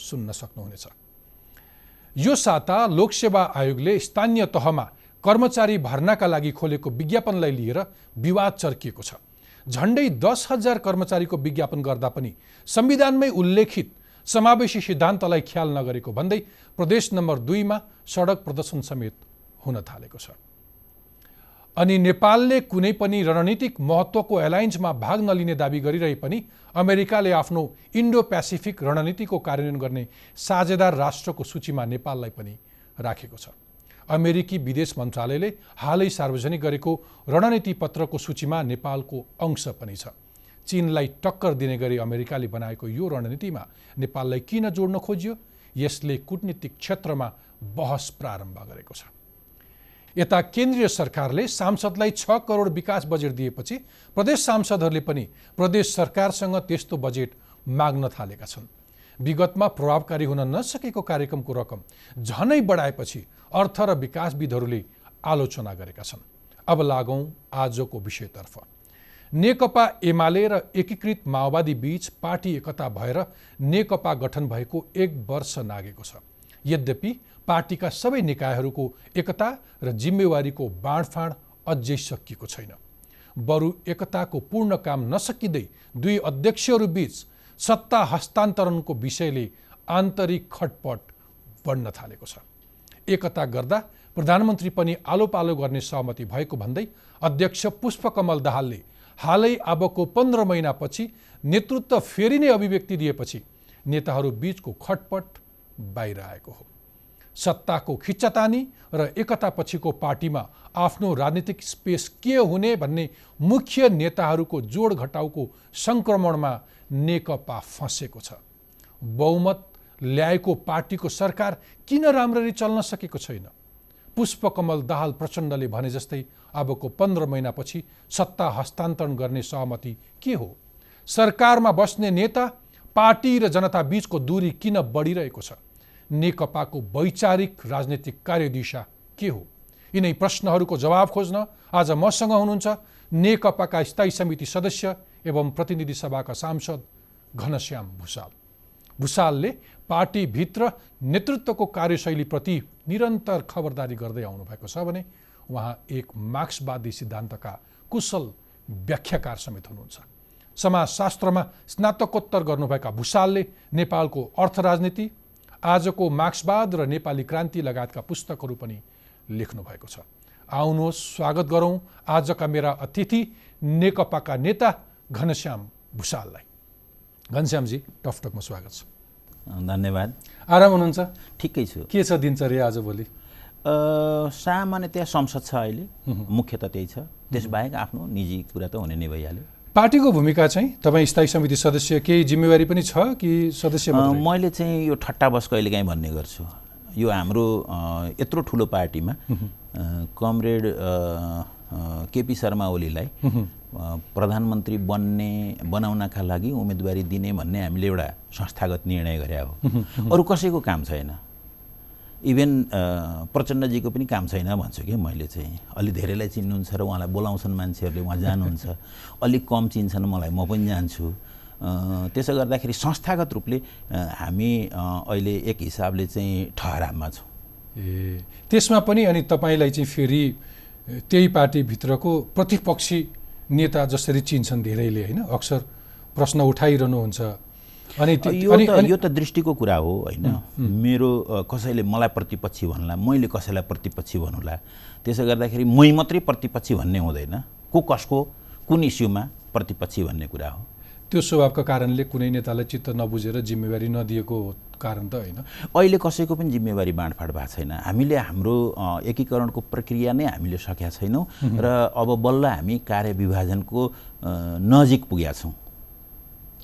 सुन्न सक्नुहुनेछ। यो साता लोकसेवा आयोगले स्थानीय तहमा कर्मचारी भर्नाका लागि खोलेको विज्ञापनलाई लिएर विवाद चर्किएको छ। झन्डै दस हजार कर्मचारीको विज्ञापन गर्दा पनि संविधानमै उल्लेखित समावेशी सिद्धान्तलाई ख्याल नगरेको भन्दै प्रदेश नम्बर दुईमा सडक प्रदर्शन समेत हुन थालेको छ। अनि नेपालले कुनै पनि रणनीतिक महत्त्वको एलायन्समा भाग नलिने दावी गरिरहे पनि अमेरिकाले आफ्नो इन्डो पेसिफिक रणनीतिको कार्यान्वयन गर्ने साझेदार राष्ट्रको सूचीमा नेपाललाई पनि राखेको छ। अमेरिकी विदेश मन्त्रालयले हालै सार्वजनिक गरेको रणनीति पत्रको सूचीमा नेपालको अंश पनि छ। चिनलाई टक्कर दिने गरी अमेरिकाले बनाएको यो रणनीतिमा नेपाललाई किन जोड्न खोजियो? यसले कूटनीतिक क्षेत्रमा बहस प्रारम्भ गरेको छ। यता केन्द्रीय सरकारले सांसदलाई छ करोड विकास बजेट दिएपछि प्रदेश सांसदहरूले पनि प्रदेश सरकारसँग त्यस्तो बजेट माग्न थालेका छन्। विगतमा प्रभावकारी हुन नसकेको कार्यक्रमको रकम झनै बढाएपछि अर्थ र विकासविदहरूले आलोचना गरेका छन्। अब लागौँ आजको विषयतर्फ। नेकपा एमाले र एकीकृत माओवादी बीच पार्टी एकता भएर नेकपा गठन भएको एक वर्ष नागेको छ। यद्यपि पार्टीका सबै निकायहरूको एकता र जिम्मेवारीको बाँडफाँड अझै सकिएको छैन। बरु एकताको पूर्ण काम नसकिँदै दुई अध्यक्षहरू बीच सत्ता हस्तान्तरणको विषयले आन्तरिक खटपट बढ्न थालेको छ। एकता गर्दा प्रधानमन्त्री पनि आलो पालो गर्ने सहमति भएको भन्दै अध्यक्ष पुष्पकमल दाहालले हालै अबको पन्ध्र महिनापछि नेतृत्व फेरि नै अभिव्यक्ति दिएपछि नेताहरू बीचको खटपट बाहिर आएको हो। सत्ताको खिच्चातानी र एकतापछिको पार्टीमा आफ्नो राजनीतिक स्पेस के हुने भन्ने मुख्य नेताहरूको जोड घटाउको सङ्क्रमणमा नेकपा फँसेको छ। बहुमत ल्याएको पार्टीको सरकार किन राम्ररी चल्न सकेको छैन? पुष्पकमल दाहाल प्रचण्डले भने जस्तै अबको पन्ध्र महिनापछि सत्ता हस्तान्तरण गर्ने सहमति के हो? सरकारमा बस्ने नेता पार्टी र जनता बीचको दूरी किन बढिरहेको छ? नेकपाको वैचारिक राजनैतिक कार्यदिशा के हो? यिनै प्रश्नहरूको जवाब खोज्न आज मसँग हुनुहुन्छ नेकपाका स्थायी समिति सदस्य एवं प्रतिनिधि सभाका सांसद घनश्याम भूषाल भूषालले पार्टीभित्र नेतृत्वको कार्यशैलीप्रति निरन्तर खबरदारी गर्दै आउनुभएको छ भने उहाँ एक मार्क्सवादी सिद्धान्तका कुशल व्याख्याकार समेत हुनुहुन्छ। समाजशास्त्रमा स्नातकोत्तर गर्नुभएका भूषालले नेपालको अर्थ राजनीति आजको मार्क्सवाद र नेपाली क्रान्ति लगायतका पुस्तकहरू पनि लेख्नु भएको छ। आउनुहोस् स्वागत गरौँ आजका मेरा अतिथि नेकपाका नेता घनश्याम भूषाललाई। घनश्यामजी टकटकमा स्वागत छ। धन्यवाद। आराम हुनुहुन्छ? ठिकै छु। के छ दिनचर्या आजभोलि सामान्यतया संसद छ अहिले। मुख्य त त्यही छ। त्यसबाहेक आफ्नो निजी कुरा त हुने नै भइहाल्यो। पार्टीको भूमिका चाहिँ तपाईँ स्थायी समिति सदस्य केही जिम्मेवारी पनि छ कि सदस्य मैले चाहिँ यो ठट्टा बस कहिलेकाहीँ भन्ने गर्छु। यो हाम्रो यत्रो ठुलो पार्टीमा कमरेड केपी शर्मा ओलीलाई प्रधानमन्त्री बन्ने बनाउनका लागि उम्मेदवारी दिने भन्ने हामीले एउटा संस्थागत निर्णय गरे हो। अरू कसैको काम छैन। इभेन प्रचण्डजीको पनि काम छैन भन्छु कि मैले चाहिँ। अलि धेरैलाई चिन्नुहुन्छ र उहाँलाई बोलाउँछन् मान्छेहरूले उहाँ जानुहुन्छ। अलिक कम चिन्छन् मलाई म पनि जान्छु। त्यसो गर्दाखेरि संस्थागत रूपले हामी अहिले एक हिसाबले चाहिँ ठहरामा छौँ। ए त्यसमा पनि अनि तपाईँलाई चाहिँ फेरि त्यही पार्टीभित्रको प्रतिपक्षी नेता जसरी चिन्छन् धेरैले होइन? अक्सर प्रश्न उठाइरहनुहुन्छ। अनि यो त यो त दृष्टिको कुरा हो होइन? मेरो कसैले मलाई प्रतिपक्षी भन्ला मैले कसैलाई प्रतिपक्षी भन्नुला त्यसो गर्दाखेरि मै मात्रै प्रतिपक्षी भन्ने हुँदैन। को कसको कुन इस्युमा प्रतिपक्षी भन्ने कुरा हो। त्यो स्वभावका कारणले कुनै नेतालाई चित्त नबुझेर जिम्मेवारी नदिएको कारण त होइन। अहिले कसैको पनि जिम्मेवारी बाँडफाँड भएको छैन। हामीले हाम्रो एकीकरणको प्रक्रिया नै हामीले सकेका छैनौँ र अब बल्ल हामी कार्य विभाजनको अ, नजिक पुगेका छौँ।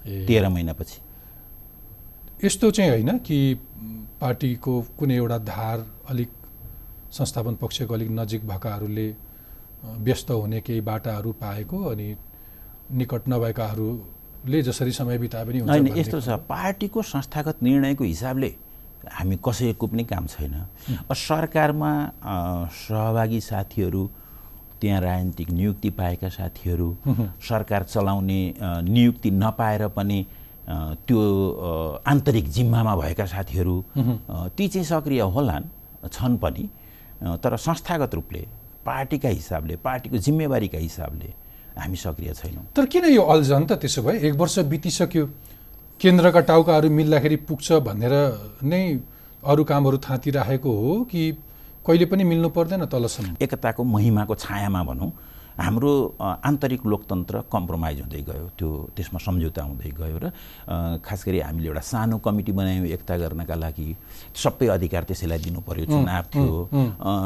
तेह्र महिनापछि। यस्तो चाहिँ होइन कि पार्टीको कुनै एउटा धार अलिक संस्थापन पक्षको अलिक नजिक भएकाहरूले व्यस्त हुने केही बाटाहरू पाएको अनि निकट नभएकाहरूले जसरी समय बिताए पनि हुन्छ होइन यस्तो छ। पार्टीको संस्थागत निर्णयको हिसाबले हामी कसैको पनि काम छैन। सरकारमा सहभागी साथीहरू त्यहाँ राजनीतिक नियुक्ति पाएका साथीहरू सरकार चलाउने नियुक्ति नपाएर पनि त्यो आन्तरिक जिम्मामा भएका साथीहरू ती चाहिँ सक्रिय होलान् छन् पनि। तर संस्थागत रूपले पार्टीका हिसाबले पार्टीको जिम्मेवारीका हिसाबले हामी सक्रिय छैनौँ। तर किन यो अल्झन त त्यसो भए? एक वर्ष बितिसक्यो। केन्द्रका टाउकाहरू मिल्दाखेरि पुग्छ भनेर नै अरू कामहरू थाँतिराखेको हो कि कहिले पनि मिल्नु पर्दैन तलसम्म? एकताको महिमाको छायामा भनौँ। हाम्रो आन्तरिक लोकतन्त्र कम्प्रोमाइज हुँदै गयो। त्यो त्यसमा सम्झौता हुँदै गयो र खास गरी हामीले एउटा सानो कमिटी बनायौँ एकता गर्नका लागि। सबै अधिकार त्यसैलाई दिनु पर्यो। चुनाव थियो।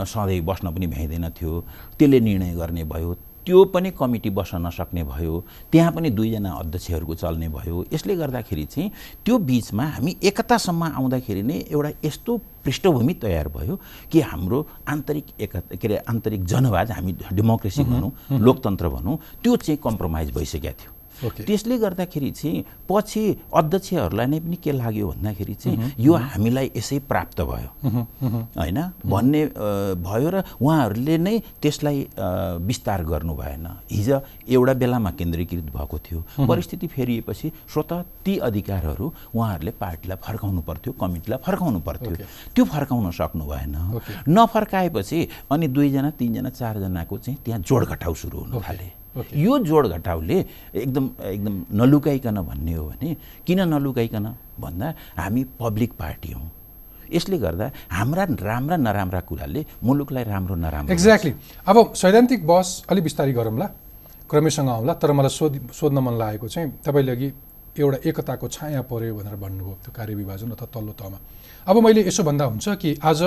सधैँ बस्न पनि भ्याइँदैन थियो। त्यसले निर्णय गर्ने भयो। त्यो पनि कमिटी बस्न नसक्ने भयो त्यहाँ पनि दुईजना अध्यक्षहरूको चल्ने भयो यसले गर्दाखेरि चाहिँ त्यो बिचमा हामी एकतासम्म आउँदाखेरि नै एउटा यस्तो पृष्ठभूमि तयार भयो कि हाम्रो आन्तरिक एक के अरे आन्तरिक जनवाद हामी डेमोक्रेसी भनौँ लोकतन्त्र भनौँ त्यो चाहिँ कम्प्रोमाइज भइसकेको थियो। त्यसले गर्दाखेरि चाहिँ पछि अध्यक्षहरूलाई नै पनि के लाग्यो भन्दाखेरि चाहिँ यो हामीलाई यसै प्राप्त भयो। होइन? भन्ने भयो र उहाँहरूले नै त्यसलाई विस्तार गर्नु भएन। हिजो एउटा बेलामा केन्द्रीकृत भएको थियो। परिस्थिति फेरिएपछि स्वत ती अधिकारहरू उहाँहरूले पार्टीलाई फर्काउनु पर्थ्यो कमिटीलाई फर्काउनु पर्थ्यो। त्यो फर्काउन सक्नु भएन। नफर्काएपछि अनि दुईजना तिनजना चारजनाको चाहिँ त्यहाँ जोडघटाउ सुरु हुनु थाले। यो जोडघटाउले एकदम एकदम नलुकाइकन भन्ने हो भने किन नलुकाइकन? भन्दा हामी पब्लिक पार्टी हौँ। यसले गर्दा हाम्रा राम्रा नराम्रा कुराले मुलुकलाई राम्रो नराम्रो एक्ज्याक्टली अब सैद्धान्तिक बहस अलिक बिस्तारै गरौँला। क्रमैसँग आउँला तर मलाई सोध सोध्न मन लागेको चाहिँ तपाईँले अघि एउटा एकताको छाया पर्यो भनेर भन्नुभयो त्यो कार्यविभाजन अथवा तल्लो तहमा। अब मैले यसो भन्दा हुन्छ कि आज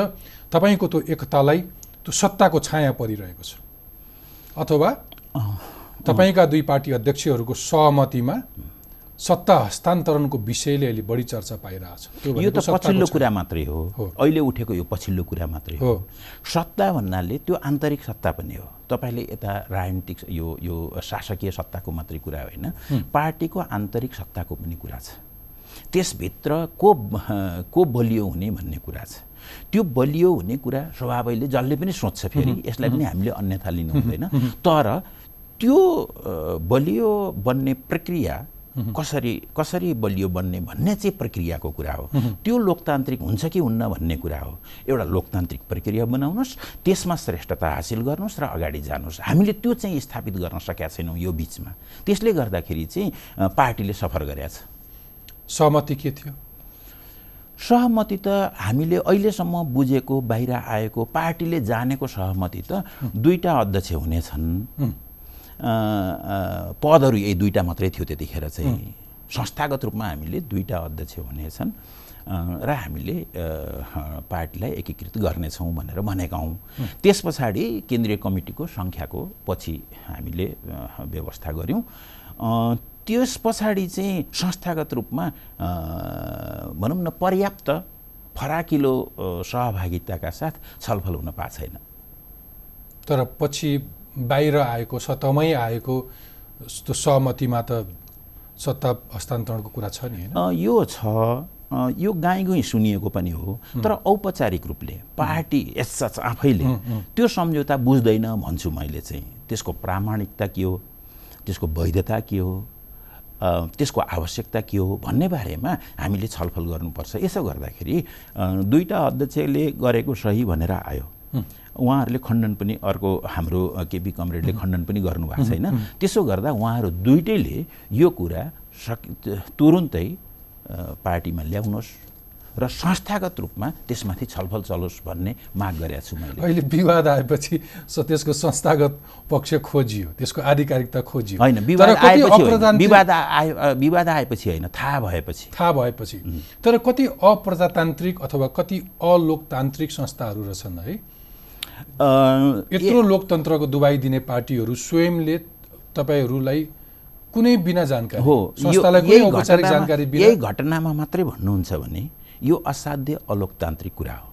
तपाईँको त्यो एकतालाई त्यो सत्ताको छाया परिरहेको छ। अथवा तपाईँका दुई पार्टी अध्यक्षहरूको सहमतिमा सत्ता हस्तान्तरणको विषयले अहिले बढी चर्चा पाइरहेछ। यो त पछिल्लो। कुरा मात्रै हो। अहिले उठेको यो पछिल्लो कुरा मात्रै हो। सत्ता भन्नाले त्यो आन्तरिक सत्ता पनि हो। तपाईँले यता राजनीतिक यो यो शासकीय सत्ताको मात्रै कुरा होइन। पार्टीको आन्तरिक सत्ताको पनि कुरा छ। त्यसभित्र को को बलियो हुने भन्ने कुरा छ। त्यो बलियो हुने कुरा स्वभावैले जसले पनि सोच्छ फेरि यसलाई पनि हामीले अन्यथा लिनु हुँदैन। तर त्यो बलियो बन्ने प्रक्रिया कसरी कसरी बलियो बन्ने भन्ने चाहिँ प्रक्रियाको कुरा हो। त्यो लोकतान्त्रिक हुन्छ कि हुन्न भन्ने कुरा हो। एउटा लोकतान्त्रिक प्रक्रिया बनाउनुहोस् त्यसमा श्रेष्ठता हासिल गर्नुहोस् र अगाडि जानुहोस्। हामीले त्यो चाहिँ स्थापित गर्न सकेका छैनौँ यो बिचमा। त्यसले गर्दाखेरि चाहिँ पार्टीले सफर गरेका छ। सहमति के थियो? सहमति त हामीले अहिलेसम्म बुझेको बाहिर आएको पार्टीले जानेको सहमति त दुईटा अध्यक्ष हुनेछन् पदहरू यही दुईटा मात्रै थियो त्यतिखेर चाहिँ। संस्थागत रूपमा हामीले दुईटा अध्यक्ष हुनेछन् र हामीले पार्टीलाई एकीकृत गर्नेछौँ भनेर भनेका हौँ। त्यस पछाडि केन्द्रीय कमिटीको सङ्ख्याको पछि हामीले व्यवस्था गऱ्यौँ। त्यस पछाडि चाहिँ संस्थागत रूपमा भनौँ न पर्याप्त फराकिलो सहभागिताका साथ छलफल हुन पाएको छैन। तर पछि बाहिर आएको सतहमै आएको त्यो सहमतिमा त सत्ता हस्तान्तरणको कुरा छ नि होइन? यो छ। यो गाई गुई सुनिएको पनि हो तर औपचारिक रूपले पार्टी यसच आफैले त्यो सम्झौता बुझ्दैन भन्छु मैले चाहिँ। त्यसको प्रामाणिकता के हो? त्यसको वैधता के हो? त्यसको आवश्यकता के हो? भन्ने बारेमा हामीले छलफल गर्नुपर्छ। यसो गर्दाखेरि अ, दुईटा अध्यक्षले गरेको सही भनेर आयो। उहाँहरूले खण्डन पनि अर्को हाम्रो केपी कमरेडले खण्डन पनि गर्नुभएको छैन। त्यसो गर्दा उहाँहरू दुइटैले यो कुरा सक तुरुन्तै पार्टीमा ल्याउनुहोस् र संस्थागत रूपमा त्यसमाथि छलफल चलोस् भन्ने माग गरेका छु मैले। अहिले विवाद आएपछि त्यसको संस्थागत पक्ष खोजियो त्यसको आधिकारिकता खोजियो। होइन विवाद आएपछि विवाद आयो अ, विवाद आएपछि होइन थाहा भएपछि। थाहा भएपछि। तर कति अप्रजातान्त्रिक अथवा कति अलोकतान्त्रिक संस्थाहरू रहेछन् है यत्रो लोकतन्त्रको दुबाई दिने पार्टीहरू स्वयंले तपाईँहरूलाई कुनै बिना जानकारी हो जानकारी यही घटनामा मात्रै भन्नुहुन्छ भने यो असाध्य अलोकतान्त्रिक कुरा हो।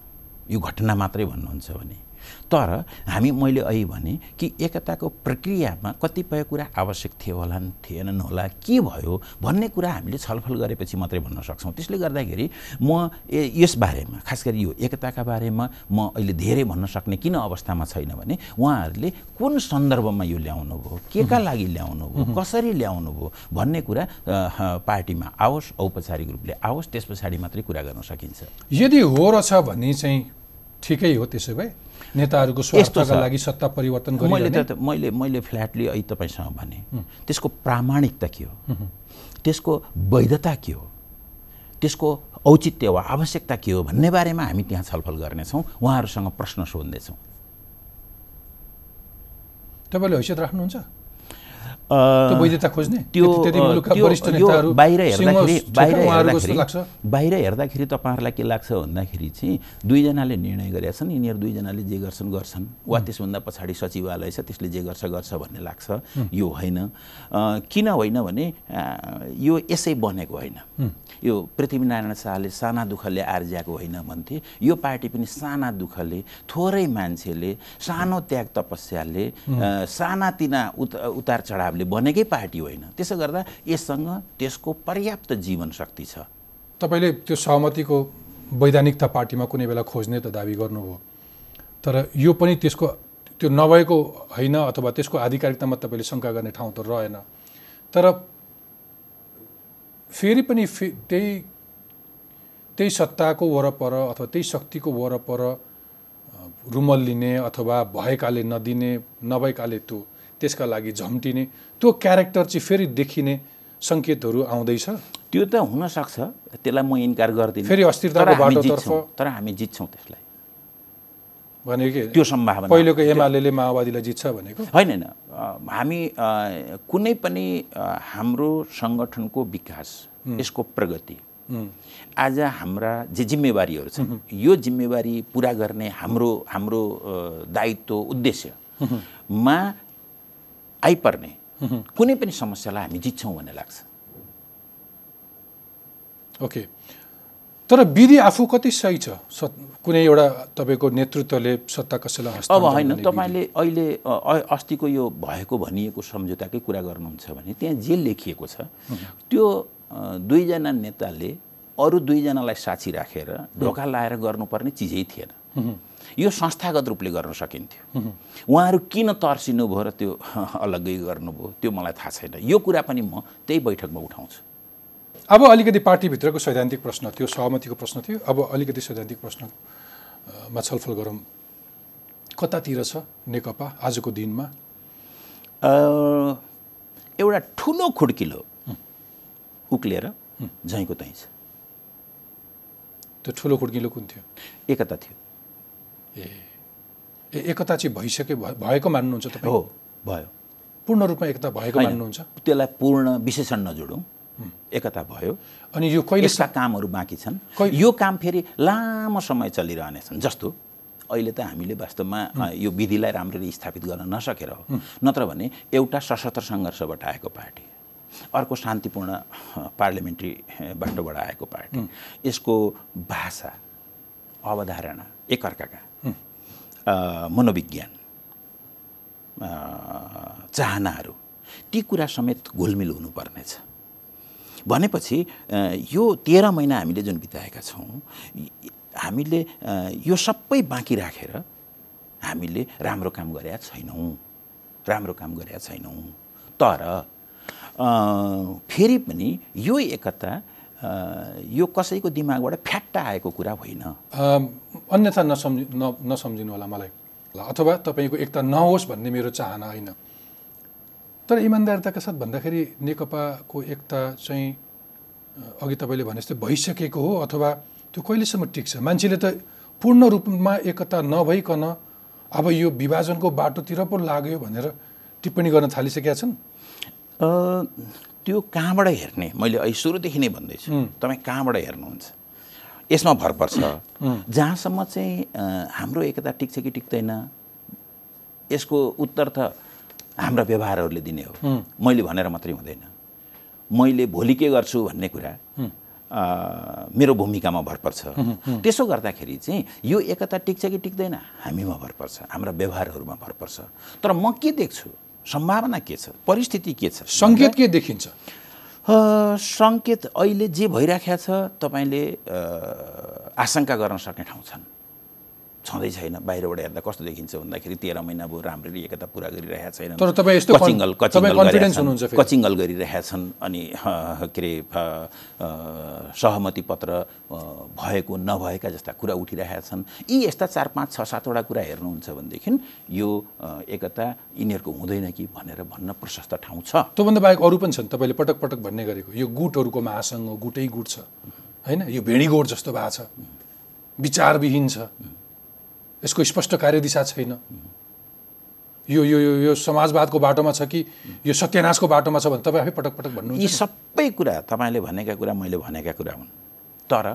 यो घटना मात्रै भन्नुहुन्छ भने। तर हामी मैले अहिले भने कि एकताको प्रक्रियामा कतिपय कुरा आवश्यक थियो होला थिएनन् होला के भयो भन्ने कुरा हामीले छलफल गरेपछि मात्रै भन्न सक्छौँ। त्यसले गर्दाखेरि म ए- यस बारेमा खास गरी यो एकताका बारेमा म अहिले धेरै भन्न सक्ने किन अवस्थामा छैन भने उहाँहरूले कुन सन्दर्भमा यो ल्याउनु भयो के का लागि ल्याउनु भयो कसरी ल्याउनु भयो भन्ने कुरा पार्टीमा आओस् औपचारिक रूपले आओस् त्यस पछाडि मात्रै कुरा गर्न सकिन्छ। यदि हो रहेछ भन्ने चाहिँ ठिकै हो त्यसो भए। नेताहरूको छ। लागि सत्ता परिवर्तन मैले त मैले मैले फ्ल्याटली अहिले तपाईँसँग भने त्यसको प्रामाणिकता के हो। त्यसको वैधता के हो? त्यसको औचित्य वा आवश्यकता के हो भन्ने बारेमा हामी त्यहाँ छलफल गर्नेछौँ। उहाँहरूसँग प्रश्न सोध्नेछौँ। तपाईँले हैसियत राख्नुहुन्छ? त्यो बाहिर हेर्दाखेरि बाहिर हेर्दाखेरि बाहिर हेर्दाखेरि तपाईँहरूलाई के लाग्छ भन्दाखेरि चाहिँ दुईजनाले निर्णय गरेका छन् यिनीहरू दुईजनाले जे गर्छन् गर्छन् वा त्यसभन्दा पछाडि सचिवालय छ त्यसले जे गर्छ गर्छ भन्ने लाग्छ यो होइन किन होइन भने यो यसै बनेको होइन यो पृथ्वीनारायण शाहले साना दुःखले आर्ज्याएको होइन भन्थे। यो पार्टी पनि साना दुःखले थोरै मान्छेले सानो त्याग तपस्याले सानातिना उत उतार चढावले बनेकै पार्टी होइन। त्यसो गर्दा यससँग त्यसको पर्याप्त जीवन शक्ति छ। तपाईँले त्यो सहमतिको वैधानिकता पार्टीमा कुनै बेला खोज्ने त दावी गर्नुभयो। तर यो पनि त्यसको त्यो नभएको होइन अथवा त्यसको आधिकारिकतामा तपाईँले शङ्का गर्ने ठाउँ त रहेन। तर फेरि पनि फे त्यही त्यही सत्ताको वरपर अथवा त्यही शक्तिको वरपर रुमल लिने अथवा भएकाले नदिने नभएकाले त्यो त्यसका लागि झम्टिने त्यो क्यारेक्टर चाहिँ फेरि देखिने सङ्केतहरू आउँदैछ। त्यो त हुनसक्छ त्यसलाई म इन्कार गर्दिनँ। फेरि अस्थिरताको बाटोतर्फ- तर हामी जित्छौँ त्यसलाई। त्यो सम्भावना पहिलेको एमाले माओवादीलाई जित्छ भनेको? होइन होइन। हामी कुनै पनि हाम्रो सङ्गठनको विकास यसको प्रगति आज हाम्रा जे जिम्मेवारीहरू छन् यो जिम्मेवारी पुरा गर्ने हाम्रो हाम्रो दायित्व उद्देश्यमा आइपर्ने कुनै पनि समस्यालाई हामी जित्छौँ भन्ने लाग्छ। ओके। तर विधि आफू कति सही छ। कुनै एउटा तपाईँको नेतृत्वले सत्ता कसैलाई अब होइन। तपाईँले अहिले अस्तिको यो भएको भनिएको सम्झौताकै कुरा गर्नुहुन्छ भने त्यहाँ जे लेखिएको छ त्यो दुईजना नेताले अरू दुईजनालाई साक्षी राखेर ढोका लाएर गर्नुपर्ने चिजै थिएन। यो संस्थागत रूपले गर्न सकिन्थ्यो। उहाँहरू किन तर्सिनु भयो र त्यो अलग्गै गर्नुभयो त्यो मलाई थाहा छैन। यो कुरा पनि म त्यही बैठकमा उठाउँछु। अब अलिकति पार्टीभित्रको सैद्धान्तिक प्रश्न थियो सहमतिको प्रश्न थियो। अब अलिकति सैद्धान्तिक प्रश्नमा छलफल गरौँ। कतातिर छ नेकपा आजको दिनमा? एउटा ठुलो खुड्किलो उक्लिएर झैँको तैँ छ। त्यो ठुलो खुड्किलो कुन थियो? एकता थियो। ए एकता चाहिँ भइसक्यो भ- भएको मान्नुहुन्छ तपाईँ? हो भयो। पूर्ण रूपमा एकता भएको मान्नुहुन्छ? त्यसलाई पूर्ण विशेषण नजोडौँ। एकता भयो। अनि यो कहिले यसका कामहरू बाँकी छन्। यो काम फेरि लामो समय चलिरहनेछन्। जस्तो अहिले त हामीले वास्तवमा यो विधिलाई राम्ररी स्थापित गर्न नसकेर हो। नत्र भने एउटा सशस्त्र सङ्घर्षबाट आएको पार्टी अर्को शान्तिपूर्ण पार्लिमेन्ट्री बाटोबाट आएको पार्टी यसको भाषा अवधारणा एकअर्काका मनोविज्ञान चाहनाहरू ती कुरा समेत घुलमिल हुनुपर्नेछ। भनेपछि यो तेह्र महिना हामीले जुन बिताएका छौँ हामीले यो सबै बाँकी राखेर हामीले राम्रो काम गरेका छैनौँ। राम्रो काम गरेका छैनौँ। तर फेरि पनि यो एकता यो कसैको दिमागबाट फ्याट्ट आएको कुरा होइन। अन्यथा नसम्झि न नसम्झिनु होला मलाई। अथवा तपाईँको एकता नहोस् भन्ने मेरो चाहना होइन। तर इमान्दारिताका साथ? भन्दाखेरि नेकपाको एकता चाहिँ अघि तपाईँले भने जस्तै भइसकेको हो अथवा त्यो कहिलेसम्म टिक्छ मान्छेले त पूर्ण रूपमा एकता नभइकन अब यो विभाजनको बाटोतिर पो लाग्यो भनेर टिप्पणी गर्न थालिसकेका छन्। त्यो कहाँबाट हेर्ने? मैले अहिले सुरुदेखि नै भन्दैछु। तपाईँ कहाँबाट हेर्नुहुन्छ? यसमा भर पर्छ। जहाँसम्म चाहिँ हाम्रो एकता टिक्छ कि टिक्दैन यसको उत्तर त हाम्रा व्यवहारहरूले दिने हो। मैले भनेर मात्रै हुँदैन। मैले भोलि के गर्छु भन्ने कुरा मेरो भूमिकामा भर पर्छ त्यसो गर्दाखेरि चाहिँ यो एकता टिक्छ कि टिक्दैन हामीमा भर पर्छ हाम्रा व्यवहारहरूमा भर पर्छ तर म के देख्छु? सम्भावना के छ? परिस्थिति के छ? सङ्केत के देखिन्छ? सङ्केत अहिले जे भइराखेको छ तपाईँले अ, आशंका गर्न सक्ने ठाउँ छन्। छँदै छैन बाहिरबाट हेर्दा कस्तो देखिन्छ भन्दाखेरि तेह्र महिना भयो राम्ररी एकता पुरा गरिरहेका छैनन्। तर तपाईँ यस्तो कचिङ्गल कचिङ्गल छन्। कचिङ्गल गरिरहेका छन् अनि के अरे सहमति पत्र भएको नभएका जस्ता कुरा उठिरहेका छन्। यी यस्ता चार पाँच छ सातवटा कुरा हेर्नुहुन्छ भनेदेखि यो एकता यिनीहरूको हुँदैन कि भनेर भन्न प्रशस्त ठाउँ छ। त्योभन्दा बाहेक अरू पनि छन्। तपाईँले पटक पटक भन्ने गरेको यो गुटहरूको महासङ्घ गुटै गुट छ। होइन? यो भेडीगोठ जस्तो भएको छ। विचारविहीन छ। यसको स्पष्ट कार्यदिशा छैन। यो यो यो यो समाजवादको बाटोमा छ कि यो सत्यानाशको बाटोमा छ भने तपाईँ आफै पटक पटक यी भन्नुहुन्छ सबै कुरा तपाईँले भनेका कुरा मैले भनेका कुरा हुन्। तर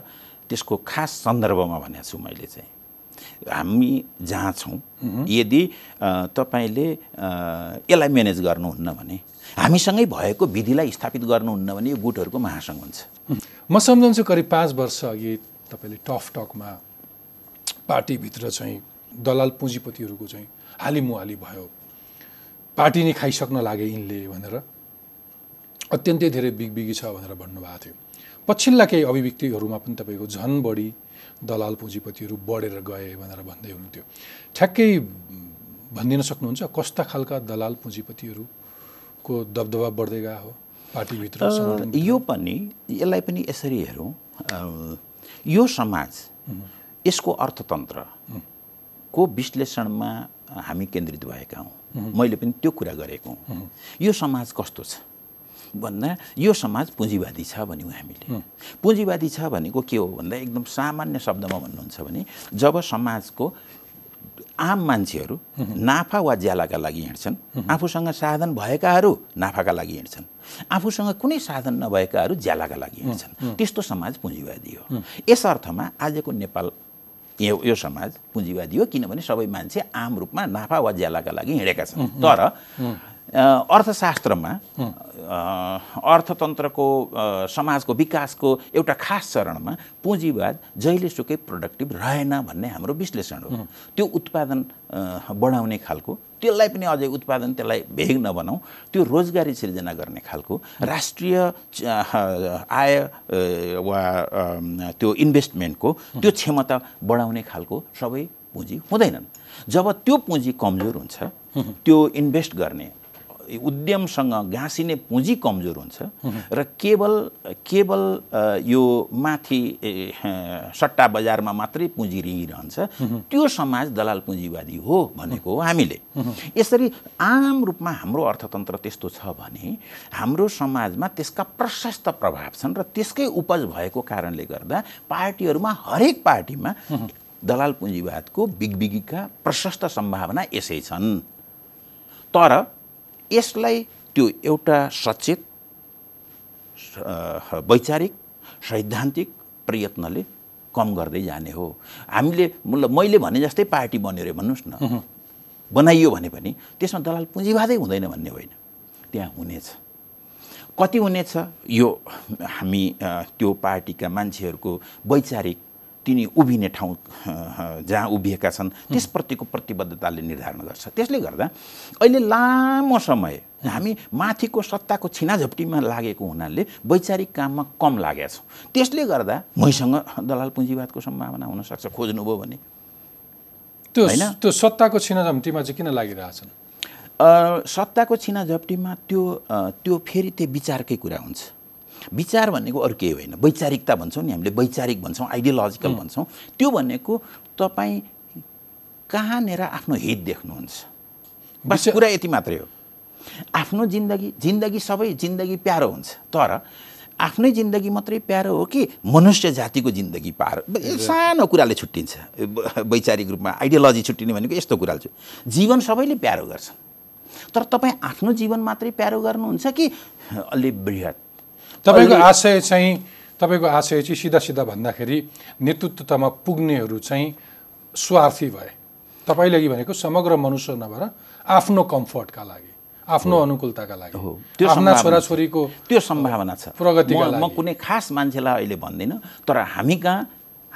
त्यसको खास सन्दर्भमा भनेको छु मैले चाहिँ हामी जहाँ छौँ यदि तपाईँले यसलाई म्यानेज गर्नुहुन्न भने हामीसँगै भएको विधिलाई स्थापित गर्नुहुन्न भने यो गुटहरूको महासङ्घ हुन्छ। म सम्झन्छु करिब पाँच वर्ष अघि तपाईँले टफ टकमा पार्टीभित्र चाहिँ दलाल पुँजीपतिहरूको चाहिँ हालिमुहाली भयो। पार्टी नै खाइसक्न लागे यिनले भनेर। अत्यन्तै धेरै बिगबिगी छ भनेर भन्नुभएको थियो। पछिल्ला केही अभिव्यक्तिहरूमा पनि तपाईँको झन बढी दलाल पुँजीपतिहरू बढेर गए भनेर भन्दै हुनुहुन्थ्यो। ठ्याक्कै भनिदिन सक्नुहुन्छ कस्ता खालका दलाल पुँजीपतिहरूको दबदबा बढ्दै गएको हो पार्टीभित्र यो पनि यसलाई पनि यसरी हेरौँ। यो समाज यसको अर्थतन्त्रको विश्लेषणमा हामी केन्द्रित भएका हौँ? मैले पनि त्यो कुरा गरेको हुँ। यो समाज कस्तो छ? भन्दा यो समाज पुँजीवादी छ भन्यौँ हामीले। पुँजीवादी छ भनेको के हो भन्दा एकदम सामान्य शब्दमा भन्नुहुन्छ भने जब समाजको आम मान्छेहरू नाफा वा ज्यालाका लागि हिँड्छन् आफूसँग साधन भएकाहरू नाफाका लागि हिँड्छन् आफूसँग कुनै साधन नभएकाहरू ज्यालाका लागि हिँड्छन्। त्यस्तो समाज पुँजीवादी हो। यस अर्थमा आजको नेपाल यो यो समाज पुँजीवादी हो किनभने सबै मान्छे आम रूपमा नाफा वा ज्यालाका लागि हिँडेका छन्। तर अर्थशास्त्रमा अर्थतन्त्रको समाजको विकासको एउटा खास चरणमा पुँजीवाद जहिलेसुकै प्रोडक्टिभ रहेन भन्ने हाम्रो विश्लेषण हो। त्यो उत्पादन बढाउने खालको त्यसलाई पनि अझै उत्पादन त्यसलाई भेग नबनाऊ त्यो रोजगारी सिर्जना गर्ने खालको राष्ट्रिय आय वा त्यो इन्भेस्टमेन्टको त्यो क्षमता बढाउने खालको सबै पुँजी हुँदैनन्। जब त्यो पुँजी कमजोर हुन्छ त्यो इन्भेस्ट गर्ने उद्यमसँग गाँसिने पुँजी कमजोर हुन्छ र केवल केवल यो माथि सट्टा बजारमा मात्रै पुँजी रिहिरहन्छ त्यो समाज दलाल पुँजीवादी हो भनेको हो हामीले यसरी आम रूपमा हाम्रो अर्थतन्त्र त्यस्तो छ भने हाम्रो समाजमा त्यसका प्रशस्त प्रभाव छन् र त्यसकै उपज भएको कारणले गर्दा पार्टीहरूमा हरेक पार्टीमा दलाल पुँजीवादको बिगबिगीका प्रशस्त सम्भावना यसै छन् तर यसलाई त्यो एउटा सचेत वैचारिक सैद्धान्तिक प्रयत्नले कम गर्दै जाने हो। हामीले मतलब मैले भने जस्तै पार्टी बन्यो अरे भन्नुहोस् न। बनाइयो भने पनि त्यसमा दलाल पुँजीवादै हुँदैन भन्ने होइन। त्यहाँ हुनेछ। कति हुनेछ? यो हामी त्यो पार्टीका मान्छेहरूको वैचारिक तिनी उभिने ठाउँ जहाँ उभिएका छन् त्यसप्रतिको प्रतिबद्धताले निर्धारण गर्छ। त्यसले गर्दा अहिले लामो समय हामी माथिको सत्ताको छिनाझप्टीमा लागेको हुनाले वैचारिक काममा कम लागेका छौँ। त्यसले गर्दा मैसँग दलाल पुँजीवादको सम्भावना हुनसक्छ खोज्नुभयो भने। त्यो होइन? त्यो सत्ताको छिनाझम्टीमा चाहिँ किन लागिरहेछन्? सत्ताको छिना झप्टीमा त्यो त्यो फेरि त्यो विचारकै कुरा हुन्छ। विचार भनेको अरू केही होइन। वैचारिकता भन्छौँ नि हामीले वैचारिक भन्छौँ आइडियोलोजिकल भन्छौँ। त्यो भनेको तपाईँ कहाँनिर आफ्नो हित देख्नुहुन्छ? बस कुरा यति मात्रै हो। आफ्नो जिन्दगी जिन्दगी सबै जिन्दगी प्यारो हुन्छ तर आफ्नै जिन्दगी मात्रै प्यारो हो कि मनुष्य जातिको जिन्दगी पार? सानो कुराले छुट्टिन्छ। वैचारिक रूपमा आइडियोलोजी छुट्टिने भनेको यस्तो कुरा छु। जीवन सबैले प्यारो गर्छन् तर तपाईँ आफ्नो जीवन मात्रै प्यारो गर्नुहुन्छ कि अलि बृहत? तपाईँको आशय चाहिँ तपाईँको आशय चाहिँ सिधा सिधा भन्दाखेरि नेतृत्वमा पुग्नेहरू चाहिँ स्वार्थी भए तपाईँले अघि भनेको समग्र मनुष्य नभएर आफ्नो कम्फर्टका लागि आफ्नो अनुकूलताका लागि हो त्यो आफ्ना। छोराछोरीको त्यो सम्भावना छ प्रगतिका म-। कुनै खास मान्छेलाई अहिले भन्दिनँ तर हामी कहाँ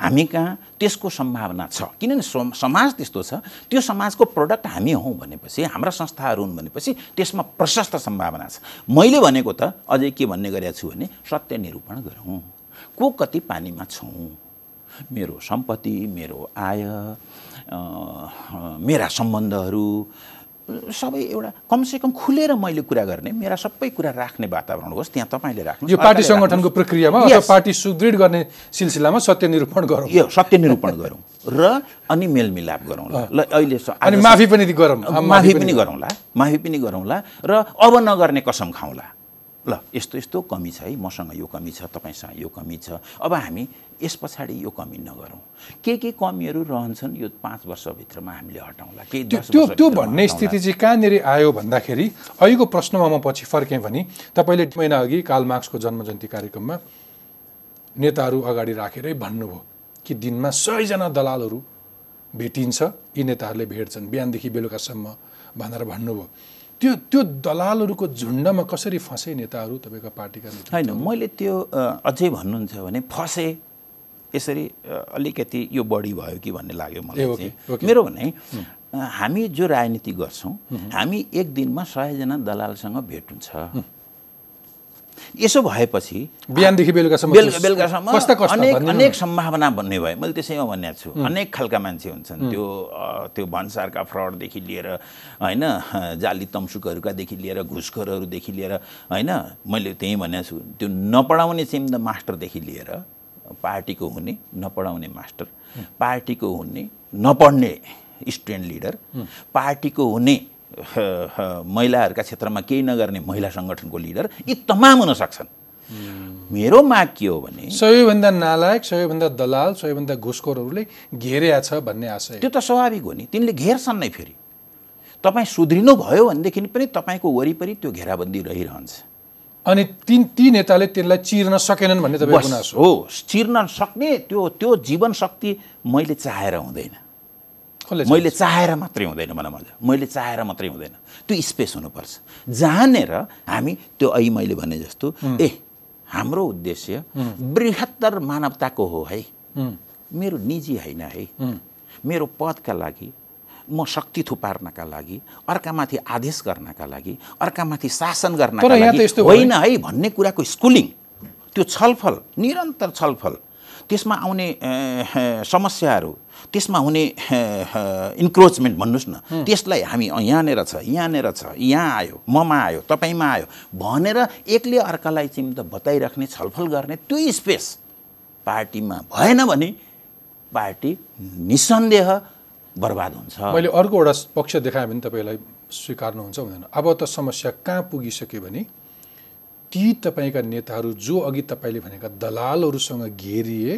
हामी कहाँ त्यसको सम्भावना छ। किनभने सम- समाज त्यस्तो छ त्यो समाजको प्रडक्ट हामी हौँ भनेपछि हाम्रा संस्थाहरू हुन् भनेपछि त्यसमा प्रशस्त सम्भावना छ। मैले भनेको त अझै के भन्ने गरेको छु भने सत्य निरूपण गरौँ। को कति पानीमा छौँ? मेरो सम्पत्ति मेरो आय मेरा सम्बन्धहरू सबै एउटा कमसेकम खुलेर मैले कुरा गर्ने मेरा सबै कुरा राख्ने वातावरण होस् त्यहाँ तपाईँले राख्नु यो पार्टी सङ्गठनको प्रक्रियामा अथवा पार्टी सुदृढ गर्ने सिलसिलामा सत्य निरूपण गरौँ। यो सत्य निरूपण गरौँ र अनि मेलमिलाप गरौँ ल। अहिले अनि माफी पनि गरौँ। माफी पनि गरौँला माफी पनि गरौँला र अब नगर्ने कसम खाउँला। ल यस्तो यस्तो कमी छ है मसँग यो कमी छ तपाईँसँग यो कमी छ। अब हामी यस पछाडि यो कमी नगरौँ। के के कमीहरू रहन्छन् यो पाँच वर्षभित्रमा हामीले हटाउँला केही त्यो त्यो भन्ने। स्थिति चाहिँ कहाँनिर आयो भन्दाखेरि अहिलेको प्रश्नमा म पछि फर्केँ भने तपाईँले महिना अघि काल मार्क्सको जन्मजयन्ती कार्यक्रममा नेताहरू अगाडि राखेरै भन्नुभयो कि दिनमा सयजना दलालहरू भेटिन्छ यी नेताहरूले भेट्छन्। बिहानदेखि बेलुकासम्म भनेर भन्नुभयो। त्यो त्यो दलालहरूको झुन्डमा कसरी फँसे नेताहरू तपाईँको पार्टीका नेता होइन मैले त्यो अझै भन्नुहुन्छ भने फसे यसरी अलिकति यो बढी भयो कि भन्ने लाग्यो मलाई। मेरो भने हामी जो राजनीति गर्छौँ हामी एक दिनमा सयजना दलालसँग भेट हुन्छ। यसो भएपछि बिहानदेखि बेलुकासम्म बेलुका बेलुकासम्म अनेक। अनेक सम्भावना भन्ने भयो मैले त्यसैमा भनेको छु। अनेक खालका मान्छे हुन्छन्। त्यो त्यो भन्सारका फ्रडदेखि लिएर होइन जाली तम्सुकहरूकादेखि लिएर घुसखोरहरूदेखि लिएर होइन मैले त्यहीँ भनेको छु। त्यो नपढाउने चाहिँ द मास्टरदेखि लिएर पार्टीको हुने नपढाउने मास्टर। पार्टीको हुने नपढ्ने स्टुडेन्ट लिडर। पार्टीको हुने महिलाहरूका क्षेत्रमा केही नगर्ने महिला सङ्गठनको लिडर यी तमाम हुन सक्छन्। मेरो माग के हो भने सबैभन्दा नालायक सबैभन्दा दलाल सबैभन्दा घुसखोरहरूले घेरिया छ भन्ने आशय। त्यो त स्वाभाविक हो नि। तिनले घेर्छन् नै फेरि। तपाईँ सुध्रिनु भयो भनेदेखि पनि तपाईँको वरिपरि त्यो घेराबन्दी रहिरहन्छ। अनि तिन ती नेताले त्यसलाई चिर्न सकेनन् भन्ने तपाईँको बस, गुनासो हो। चिर्न सक्ने त्यो त्यो जीवन शक्ति मैले चाहेर हुँदैन। मैले चाहेर मात्रै हुँदैन मलाई मजा मैले चाहेर मात्रै हुँदैन। त्यो स्पेस हुनुपर्छ। जहाँनिर हामी त्यो अहिले मैले भने जस्तो ए हाम्रो उद्देश्य बृहत्तर मानवताको हो है। मेरो निजी होइन है। मेरो पदका लागि म शक्ति थुपार्नका लागि अर्कामाथि आदेश गर्नका लागि अर्कामाथि शासन गर्नका लागि होइन है भन्ने कुराको स्कुलिङ त्यो छलफल निरन्तर छलफल त्यसमा आउने समस्याहरू त्यसमा हुने इन्क्रोचमेन्ट भन्नुहोस् न त्यसलाई हामी यहाँनिर छ यहाँनिर छ यहाँ आयो ममा आयो तपाईँमा आयो भनेर एकले अर्कालाई चाहिँ त बताइराख्ने छलफल गर्ने त्यो स्पेस पार्टीमा भएन भने पार्टी निसन्देह बर्बाद हुन्छ। मैले अर्को एउटा पक्ष देखाएँ भने तपाईँलाई स्वीकार्नुहुन्छ हुँदैन। अब त समस्या कहाँ पुगिसक्यो भने ती तपाईँका नेताहरू जो अघि तपाईँले भनेका दलालहरूसँग घेरिए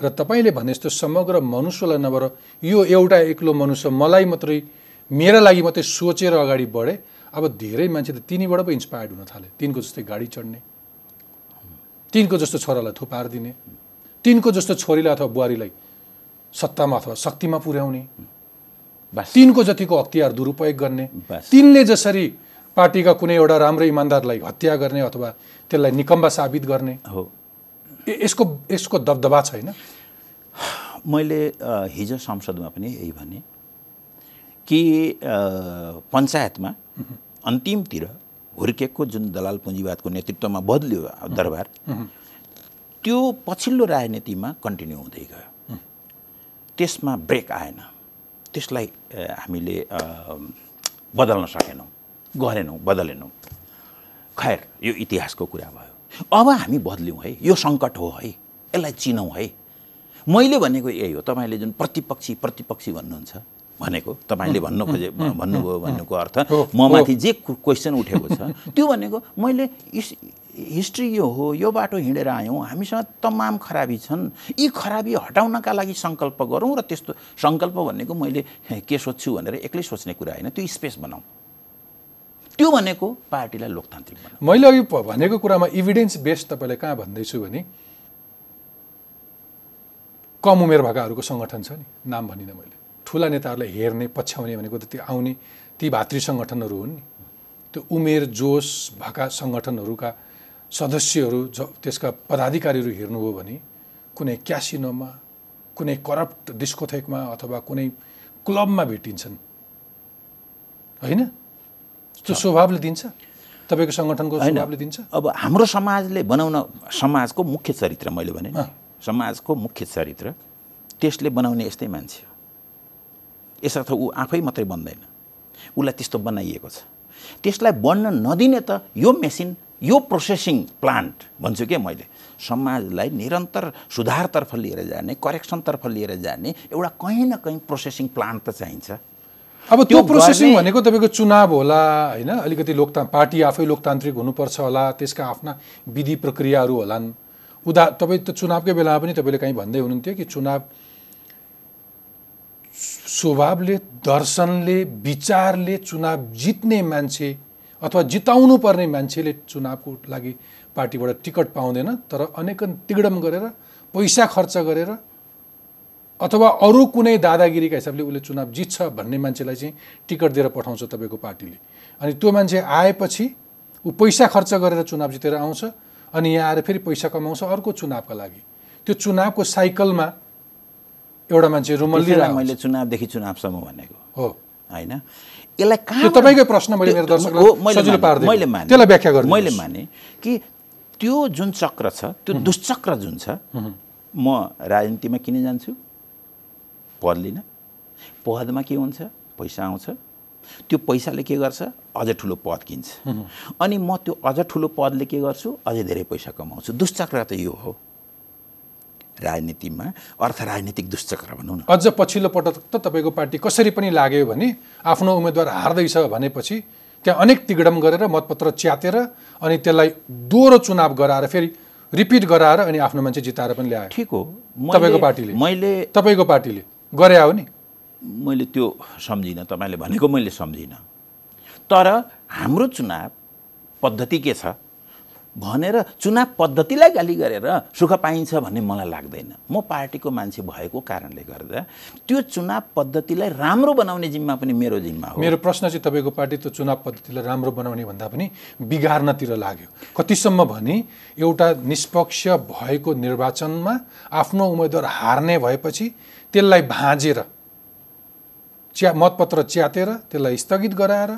र तपाईँले भने जस्तो समग्र मनुष्यलाई नभएर यो एउटा एक्लो मनुष्य मलाई मात्रै मेरा लागि मात्रै सोचेर अगाडि बढे अब धेरै मान्छे त तिनीबाट पो इन्सपायर्ड हुन थाले तिनको जस्तै गाडी चढ्ने तिनको जस्तो छोरालाई थुपार दिने तिनको जस्तो छोरीलाई अथवा बुहारीलाई सत्तामा अथवा शक्तिमा पुर्याउने तिनको जतिको अख्तियार दुरुपयोग गर्ने। तिनले जसरी पार्टीका कुनै एउटा राम्रो इमान्दारलाई हत्या गर्ने अथवा त्यसलाई निकम्बा साबित गर्ने। हो। यसको यसको दबदबा छैन मैले हिजो संसदमा पनि यही भने कि पञ्चायतमा अन्तिमतिर हुर्केको जुन दलाल पुँजीवादको नेतृत्वमा बदल्यो दरबार त्यो पछिल्लो राजनीतिमा कन्टिन्यू हुँदै गयो। त्यसमा ब्रेक आएन। त्यसलाई हामीले बदल्न सकेनौँ। गरेनौँ बदलेनौँ। खैर यो इतिहासको कुरा भयो। अब हामी बदल्यौँ है यो सङ्कट हो है यसलाई चिनौँ है। मैले भनेको यही हो तपाईँले जुन प्रतिपक्षी प्रतिपक्षी भन्नुहुन्छ भनेको तपाईँले भन्नु खोजे भन्नुभयो भन्नुको अर्थ म माथि जे क्वेसन उठेको छ त्यो भनेको मैले हिस्ट्री यो हो यो बाटो हिँडेर आयौँ हामीसँग तमाम खराबी छन्। यी खराबी हटाउनका लागि सङ्कल्प गरौँ र त्यस्तो सङ्कल्प भनेको मैले के सोध्छु भनेर एक्लै सोच्ने कुरा होइन त्यो स्पेस बनाऊ। त्यो भनेको पार्टीलाई लोकतान्त्रिक मैले अघि भनेको कुरामा इभिडेन्स बेस्ड तपाईँलाई कहाँ भन्दैछु भने कम उमेर भएकाहरूको सङ्गठन छ नि नाम भनिनँ मैले। ठुला नेताहरूलाई हेर्ने पछ्याउने भनेको त त्यो आउने ती भातृ सङ्गठनहरू हुन् नि। त्यो उमेर जोस भएका सङ्गठनहरूका सदस्यहरू ज त्यसका पदाधिकारीहरू हेर्नुभयो भने कुनै क्यासिनोमा कुनै करप्ट डिस्कोथेकमा अथवा कुनै क्लबमा भेटिन्छन्। होइन? त्यो स्वभावले दिन्छ? तपाईँको सङ्गठनको। स्वभावले दिन्छ? अब हाम्रो समाजले बनाउन समाजको मुख्य चरित्र मैले भने। समाजको मुख्य चरित्र त्यसले बनाउने यस्तै मान्छे हो। यसर्थ ऊ आफै मात्रै बन्दैन। उसलाई त्यस्तो बनाइएको छ। त्यसलाई बन्न नदिने त यो मेसिन यो प्रोसेसिङ प्लान्ट भन्छु क्या मैले? समाजलाई निरन्तर सुधारतर्फ लिएर जाने करेक्सनतर्फ लिएर जाने एउटा कहीँ न कहीँ प्रोसेसिङ प्लान्ट त चाहिन्छ। अब त्यो प्रोसेसिङ भनेको तपाईँको चुनाव होला होइन? अलिकति लोकता पार्टी आफै लोकतान्त्रिक हुनुपर्छ होला त्यसका आफ्ना विधि प्रक्रियाहरू होलान्। उदा तपाईँ त चुनावकै बेलामा पनि तपाईँले कहीँ भन्दै हुनुहुन्थ्यो कि चुनाव स्वभावले दर्शनले विचारले चुनाव जित्ने मान्छे अथवा जिताउनु पर्ने मान्छेले चुनावको लागि पार्टीबाट टिकट पाउँदैन तर अनेकन तिगडम गरेर पैसा खर्च गरेर अथवा अरू कुनै दादागिरीका हिसाबले उसले चुनाव जित्छ भन्ने मान्छेलाई चाहिँ टिकट दिएर पठाउँछ तपाईँको पार्टीले। अनि त्यो मान्छे आएपछि ऊ पैसा खर्च गरेर चुनाव जितेर आउँछ अनि यहाँ आएर फेरि पैसा कमाउँछ अर्को चुनावका लागि। त्यो चुनावको साइकलमा एउटा मान्छे रुमल्लिरहेको मैले चुनावदेखि चुनावसम्म भनेको। हो। होइन? यसलाई कहाँ तपाईँकै प्रश्न मैले मेरो दर्शकलाई मैले माने, त्यसलाई व्याख्या गरिदिनुहोस्। मैले माने कि त्यो जुन चक्र छ त्यो दुश्चक्र जुन छ म राजनीतिमा किन जान्छु? पद लिन पदमा के हुन्छ? पैसा आउँछ। त्यो पैसाले के गर्छ? अझ ठुलो पद किन्छ। अनि म त्यो अझ ठुलो पदले के गर्छु? अझै धेरै पैसा कमाउँछु। दुश्चक्र त यो हो। राजनीतिमा अर्थ राजनीतिक दुश्चक्र भनौँ न। अझ पछिल्लो पटक त तपाईँको पार्टी कसरी पनि लाग्यो भने आफ्नो उम्मेदवार हार्दैछ भनेपछि त्यहाँ अनेक तिगडम गरेर मतपत्र च्यातेर अनि त्यसलाई दोहोरो चुनाव गराएर फेरि रिपिट गराएर अनि आफ्नो मान्छे जिताएर पनि ल्यायो। ठिक हो। तपाईँको पार्टीले? मैले तपाईँको पार्टीले। गरे हो नि। मैले त्यो सम्झिनँ तपाईँले भनेको मैले सम्झिनँ। तर हाम्रो चुनाव पद्धति के छ? भनेर चुनाव पद्धतिलाई गाली गरेर सुख पाइन्छ भन्ने मलाई लाग्दैन। म पार्टीको मान्छे भएको कारणले गर्दा त्यो चुनाव पद्धतिलाई राम्रो बनाउने जिम्मा पनि मेरो जिम्मा हो। मेरो प्रश्न चाहिँ तपाईँको पार्टी त चुनाव पद्धतिलाई राम्रो बनाउने भन्दा पनि बिगार्नतिर लाग्यो। कतिसम्म भने एउटा निष्पक्ष भएको निर्वाचनमा आफ्नो उम्मेदवार हार्ने भएपछि त्यसलाई भाँजेर च्या मतपत्र च्यातेर त्यसलाई स्थगित गराएर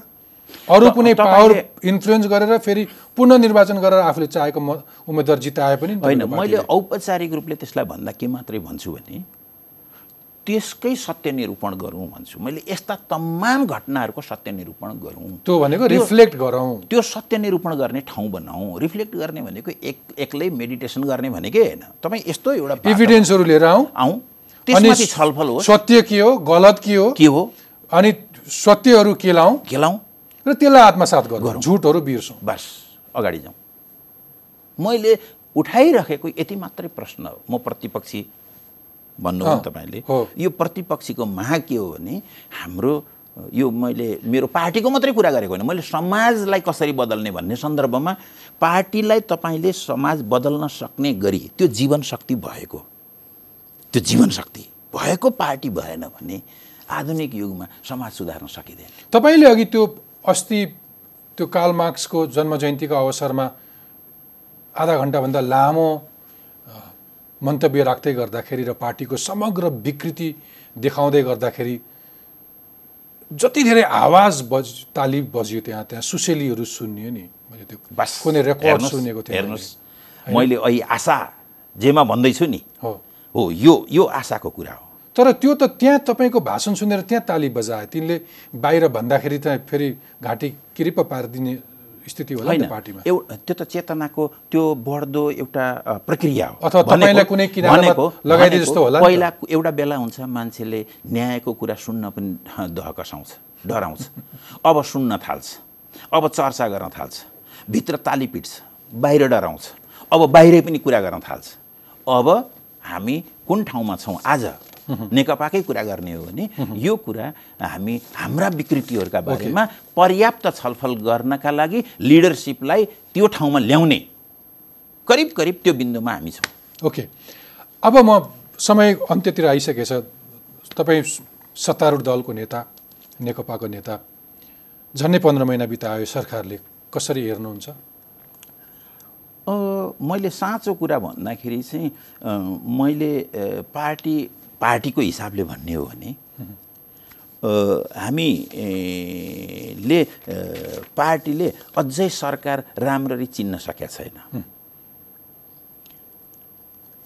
अरू कुनै पावर इन्फ्लुएन्स गरेर फेरि पुनः निर्वाचन गरेर आफूले चाहेको म उम्मेदवार जिताए पनि होइन मैले। औपचारिक रूपले त्यसलाई भन्दा के मात्रै भन्छु भने त्यसकै सत्य निरूपण गरौँ भन्छु। मैले यस्ता तमाम घटनाहरूको सत्य निरूपण गरौँ। त्यो भनेको रिफ्लेक्ट गरौँ। त्यो सत्य निरूपण गर्ने ठाउँ बनाऊ। रिफ्लेक्ट गर्ने भनेको एक एक्लै मेडिटेसन गर्ने भनेकै होइन? तपाईँ यस्तो एउटा बाटो इभिडेन्सहरू लिएर आउँ आउँ त्यसमाथि छलफल होस् सत्य के हो? गलत के हो? के हो? अनि सत्यहरू केलाउँ केलाउँ र त्यसलाई आत्मसात गरौँ। झुटहरू बिर्सौँ। बस अगाडि जाउँ। मैले उठाइराखेको यति मात्रै प्रश्न हो। म प्रतिपक्षी भन्नुभयो तपाईँले। हो। यो प्रतिपक्षीको माग के हो भने हाम्रो यो मैले मेरो पार्टीको मात्रै कुरा गरेको होइन। मैले समाजलाई कसरी बदल्ने भन्ने सन्दर्भमा पार्टीलाई तपाईँले समाज बदल्न सक्ने गरी त्यो जीवन शक्ति भएको। त्यो जीवन शक्ति भएको पार्टी भएन भने आधुनिक युगमा समाज सुधार्न सकिँदैन। तपाईँले अघि त्यो अस्ति त्यो कार्ल मार्क्सको जन्म जयन्तीको अवसरमा आधा घन्टाभन्दा लामो मन्तव्य राख्दै गर्दाखेरि र पार्टीको समग्र विकृति देखाउँदै गर्दाखेरि जति धेरै आवाज बज ताली बज्यो त्यहाँ त्यहाँ सुसेलीहरू सुनियो नि। मैले त्यो कुनै रेकर्ड सुनेको थिएँ हेर्नुहोस्। मैले अहिले आशा जेमा भन्दैछु नि हो। हो यो यो आशाको कुरा हो। तर त्यो त त्यहाँ तपाईँको भाषण सुनेर त्यहाँ ताली बजाए। तिनले बाहिर भन्दाखेरि त फेरि घाँटी किरिप पारिदिने स्थिति होला नि पार्टीमा। एउटा त्यो त चेतनाको त्यो बढ्दो एउटा प्रक्रिया हो। अथवा तपाईँलाई कुनै किनारमा लगाइदिए जस्तो होला। पहिला एउटा बेला हुन्छ मान्छेले न्यायको कुरा सुन्न पनि दह कसाउँछ डराउँछ। अब सुन्न थाल्छ। अब चर्चा गर्न थाल्छ। भित्र ताली पिट्छ बाहिर डराउँछ। अब बाहिरै पनि कुरा गर्न थाल्छ। अब हामी कुन ठाउँमा छौँ आज? नेकपाकै कुरा गर्ने हो भने यो कुरा हामी हाम्रा विकृतिहरूका बारेमा पर्याप्त छलफल गर्नका लागि लिडरसिपलाई त्यो ठाउँमा ल्याउने। करिब करिब त्यो बिन्दुमा हामी छौँ। ओके। अब म समय अन्त्यतिर आइसकेछ। तपाईँ सत्तारूढ दलको नेता नेकपाको नेता झन्डै पन्ध्र महिना बितायो सरकारले। कसरी हेर्नुहुन्छ? मैले साँचो कुरा भन्दाखेरि चाहिँ मैले पार्टी पार्टीको हिसाबले भन्ने हो भने अ, हामी ए, ले अ, पार्टीले अझै सरकार राम्ररी चिन्न सकेका छैन।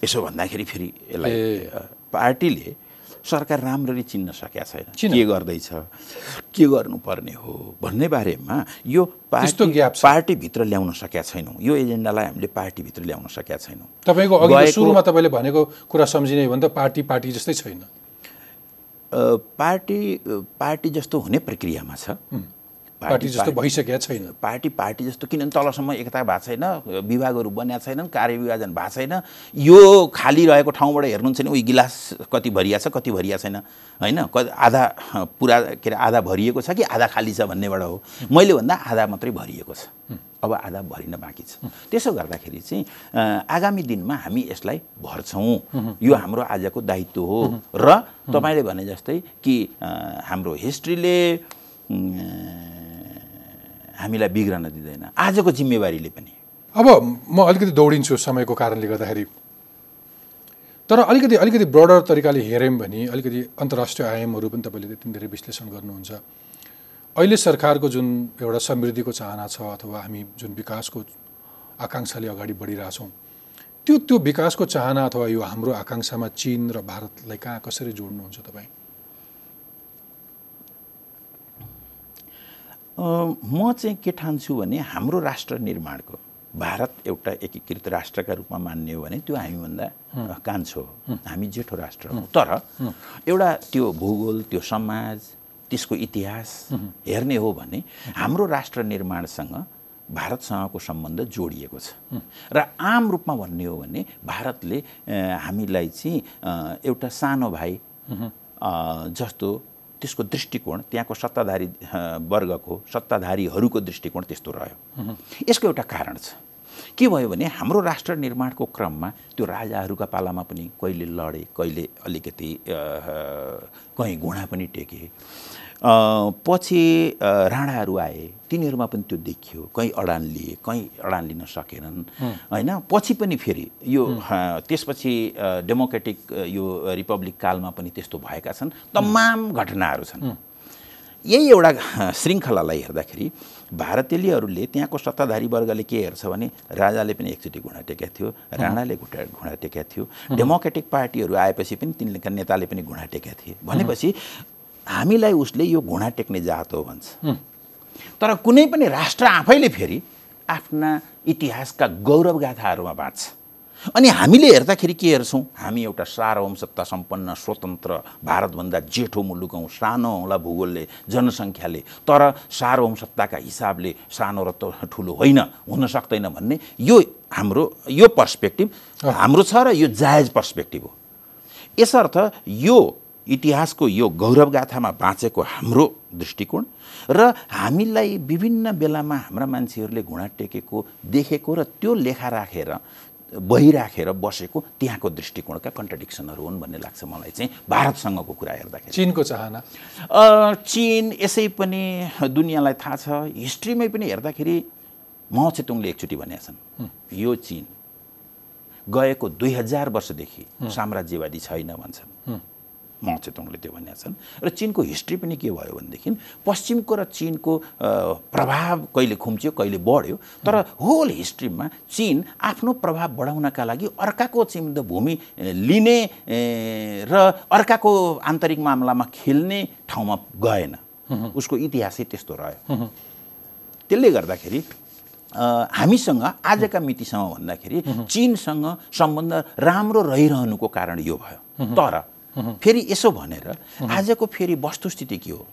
यसो भन्दाखेरि फेरि यसलाई पार्टीले सरकार राम्ररी चिन्न सकेका छैन? के गर्दैछ? के गर्नुपर्ने हो भन्ने बारेमा यो पार्टी। पार्टीभित्र ल्याउन सकेका छैनौँ। यो एजेन्डालाई हामीले पार्टीभित्र ल्याउन सकेका छैनौँ। तपाईँको अघि सुरुमा तपाईँले भनेको कुरा सम्झिने हो भने त पार्टी पार्टी जस्तै छैन। पार्टी पार्टी जस्तो हुने प्रक्रियामा छ। पार्टी जस्तो भइसकेका छैन। पार्टी पार्टी जस्तो किनभने तलसम्म एकता भएको छैन विभागहरू बनिएको छैनन् कार्यविभाजन भएको छैन। यो खाली रहेको ठाउँबाट हेर्नुहुन्छ नि उही गिलास कति भरिया छ कति भरिया छैन होइन? क आधा पुरा के अरे आधा भरिएको छ कि आधा खाली छ भन्नेबाट हो? मैले भन्दा आधा मात्रै भरिएको छ। अब आधा भरिन बाँकी छ। त्यसो गर्दाखेरि चाहिँ आगामी दिनमा हामी यसलाई भर्छौँ। यो हाम्रो आजको दायित्व हो। र तपाईँले भने जस्तै कि हाम्रो हिस्ट्रीले हामीलाई बिग्रन दिँदैन। आजको जिम्मेवारीले पनि। अब म अलिकति दौडिन्छु समयको कारणले गर्दाखेरि। तर अलिकति अलिकति ब्रोडर तरिकाले हेऱ्यौँ भने अलिकति अन्तर्राष्ट्रिय आयामहरू पनि तपाईँले त्यति धेरै विश्लेषण गर्नुहुन्छ। अहिले सरकारको जुन एउटा समृद्धिको चाहना छ अथवा हामी जुन विकासको आकाङ्क्षाले अगाडि बढिरहेछौँ त्यो त्यो विकासको चाहना अथवा यो हाम्रो आकाङ्क्षामा चिन र भारतलाई कहाँ कसरी जोड्नुहुन्छ तपाईँ? म चाहिँ के ठान्छु भने हाम्रो राष्ट्र निर्माणको भारत एउटा एकीकृत राष्ट्रका रूपमा मान्ने हो भने त्यो हामीभन्दा कान्छो हो। हामी जेठो राष्ट्र हौँ। तर एउटा त्यो भूगोल त्यो समाज त्यसको इतिहास हेर्ने हो भने हाम्रो राष्ट्र निर्माणसँग भारतसँगको सम्बन्ध जोडिएको छ। र आम रूपमा भन्ने हो भने भारतले हामीलाई चाहिँ एउटा सानो भाइ जस्तो त्यसको दृष्टिकोण त्यहाँको सत्ताधारी वर्गको सत्ताधारीहरूको दृष्टिकोण त्यस्तो रह्यो। यसको एउटा कारण छ। के भयो भने हाम्रो राष्ट्र निर्माणको क्रममा त्यो राजाहरूका पालामा पनि कहिले लडे कहिले अलिकति कहीँ घुँडा पनि टेके। पछि राणाहरू आए। तिनीहरूमा पनि त्यो देखियो। कहीँ अडान लिए कहीँ अडान लिन सकेनन्। होइन पछि पनि फेरि यो त्यसपछि डेमोक्रेटिक यो रिपब्लिक कालमा पनि त्यस्तो भएका छन्। तमाम घटनाहरू छन्। यही एउटा श्रृङ्खलालाई हेर्दाखेरि भारतीयहरूले त्यहाँको सत्ताधारी वर्गले के हेर्छ भने राजाले पनि एकचोटि घुँडा टेकेको थियो राणाले घुँडा घुँडा टेकेको थियो डेमोक्रेटिक पार्टीहरू आएपछि पनि तिनका नेताले पनि घुँडा टेकेका थिए। भनेपछि हामीलाई उसले यो घुँडा टेक्ने जात हो भन्छ। तर कुनै पनि राष्ट्र आफैले फेरि आफ्ना इतिहासका गौरव गाथाहरूमा बाँच्छ। अनि हामीले हेर्दाखेरि के हेर्छौँ? हामी एउटा सार्ववंशता सम्पन्न स्वतन्त्र भारतभन्दा जेठो मुलुक हौँ सानो हौँला भूगोलले जनसङ्ख्याले। तर सार्ववंशताका हिसाबले सानो र ठुलो होइन हुन सक्दैन भन्ने यो हाम्रो यो पर्सपेक्टिभ हाम्रो छ र यो जायज पर्सपेक्टिभ हो। यसर्थ यो इतिहासको यो गौरवगाथामा बाँचेको हाम्रो दृष्टिकोण र हामीलाई विभिन्न बेलामा हाम्रा मान्छेहरूले घुँडा टेकेको देखेको र त्यो लेखा राखेर बही राखेर बसेको त्यहाँको दृष्टिकोणका कन्ट्रडिक्सनहरू हुन् भन्ने लाग्छ मलाई चाहिँ भारतसँगको कुरा हेर्दाखेरि। चिनको चाहना? चिन यसै पनि दुनियाँलाई थाहा छ। हिस्ट्रीमै पनि हेर्दाखेरि माओ छेतुङले एकचोटि भनेका छन्। यो चिन गएको दुई हजार वर्षदेखि साम्राज्यवादी छैन भन्छन्। माओ त्यो भनेका छन्। र चिनको हिस्ट्री पनि के भयो भनेदेखि पश्चिमको र चिनको प्रभाव कहिले खुम्च्यो कहिले बढ्यो तर होल हिस्ट्रीमा चिन आफ्नो प्रभाव बढाउनका लागि अर्काको चिम्द भूमि लिने र अर्काको आन्तरिक मामलामा खेल्ने ठाउँमा गएन। उसको इतिहासै त्यस्तो रह्यो। त्यसले गर्दाखेरि हामीसँग आजका मितिसम्म भन्दाखेरि चिनसँग सम्बन्ध राम्रो रहिरहनुको कारण यो भयो। तर फेरि यसो भनेर आजको फेरि वस्तुस्थिति के हो?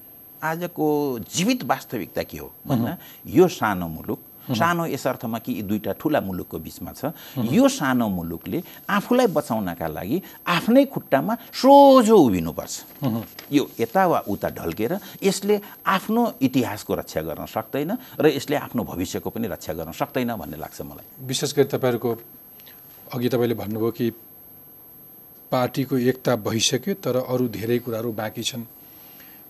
आजको जीवित वास्तविकता के हो? भन्दा यो सानो मुलुक सानो यस अर्थमा कि यी दुईवटा ठुला मुलुकको बिचमा छ। यो सानो मुलुकले आफूलाई बचाउनका लागि आफ्नै खुट्टामा सोझो उभिनुपर्छ। यो यता वा उता ढल्केर यसले आफ्नो इतिहासको रक्षा गर्न सक्दैन र यसले आफ्नो भविष्यको पनि रक्षा गर्न सक्दैन भन्ने लाग्छ मलाई। विशेष गरी तपाईँहरूको अघि तपाईँले भन्नुभयो कि पार्टीको एकता भइसक्यो तर अरू धेरै कुराहरू बाँकी छन्।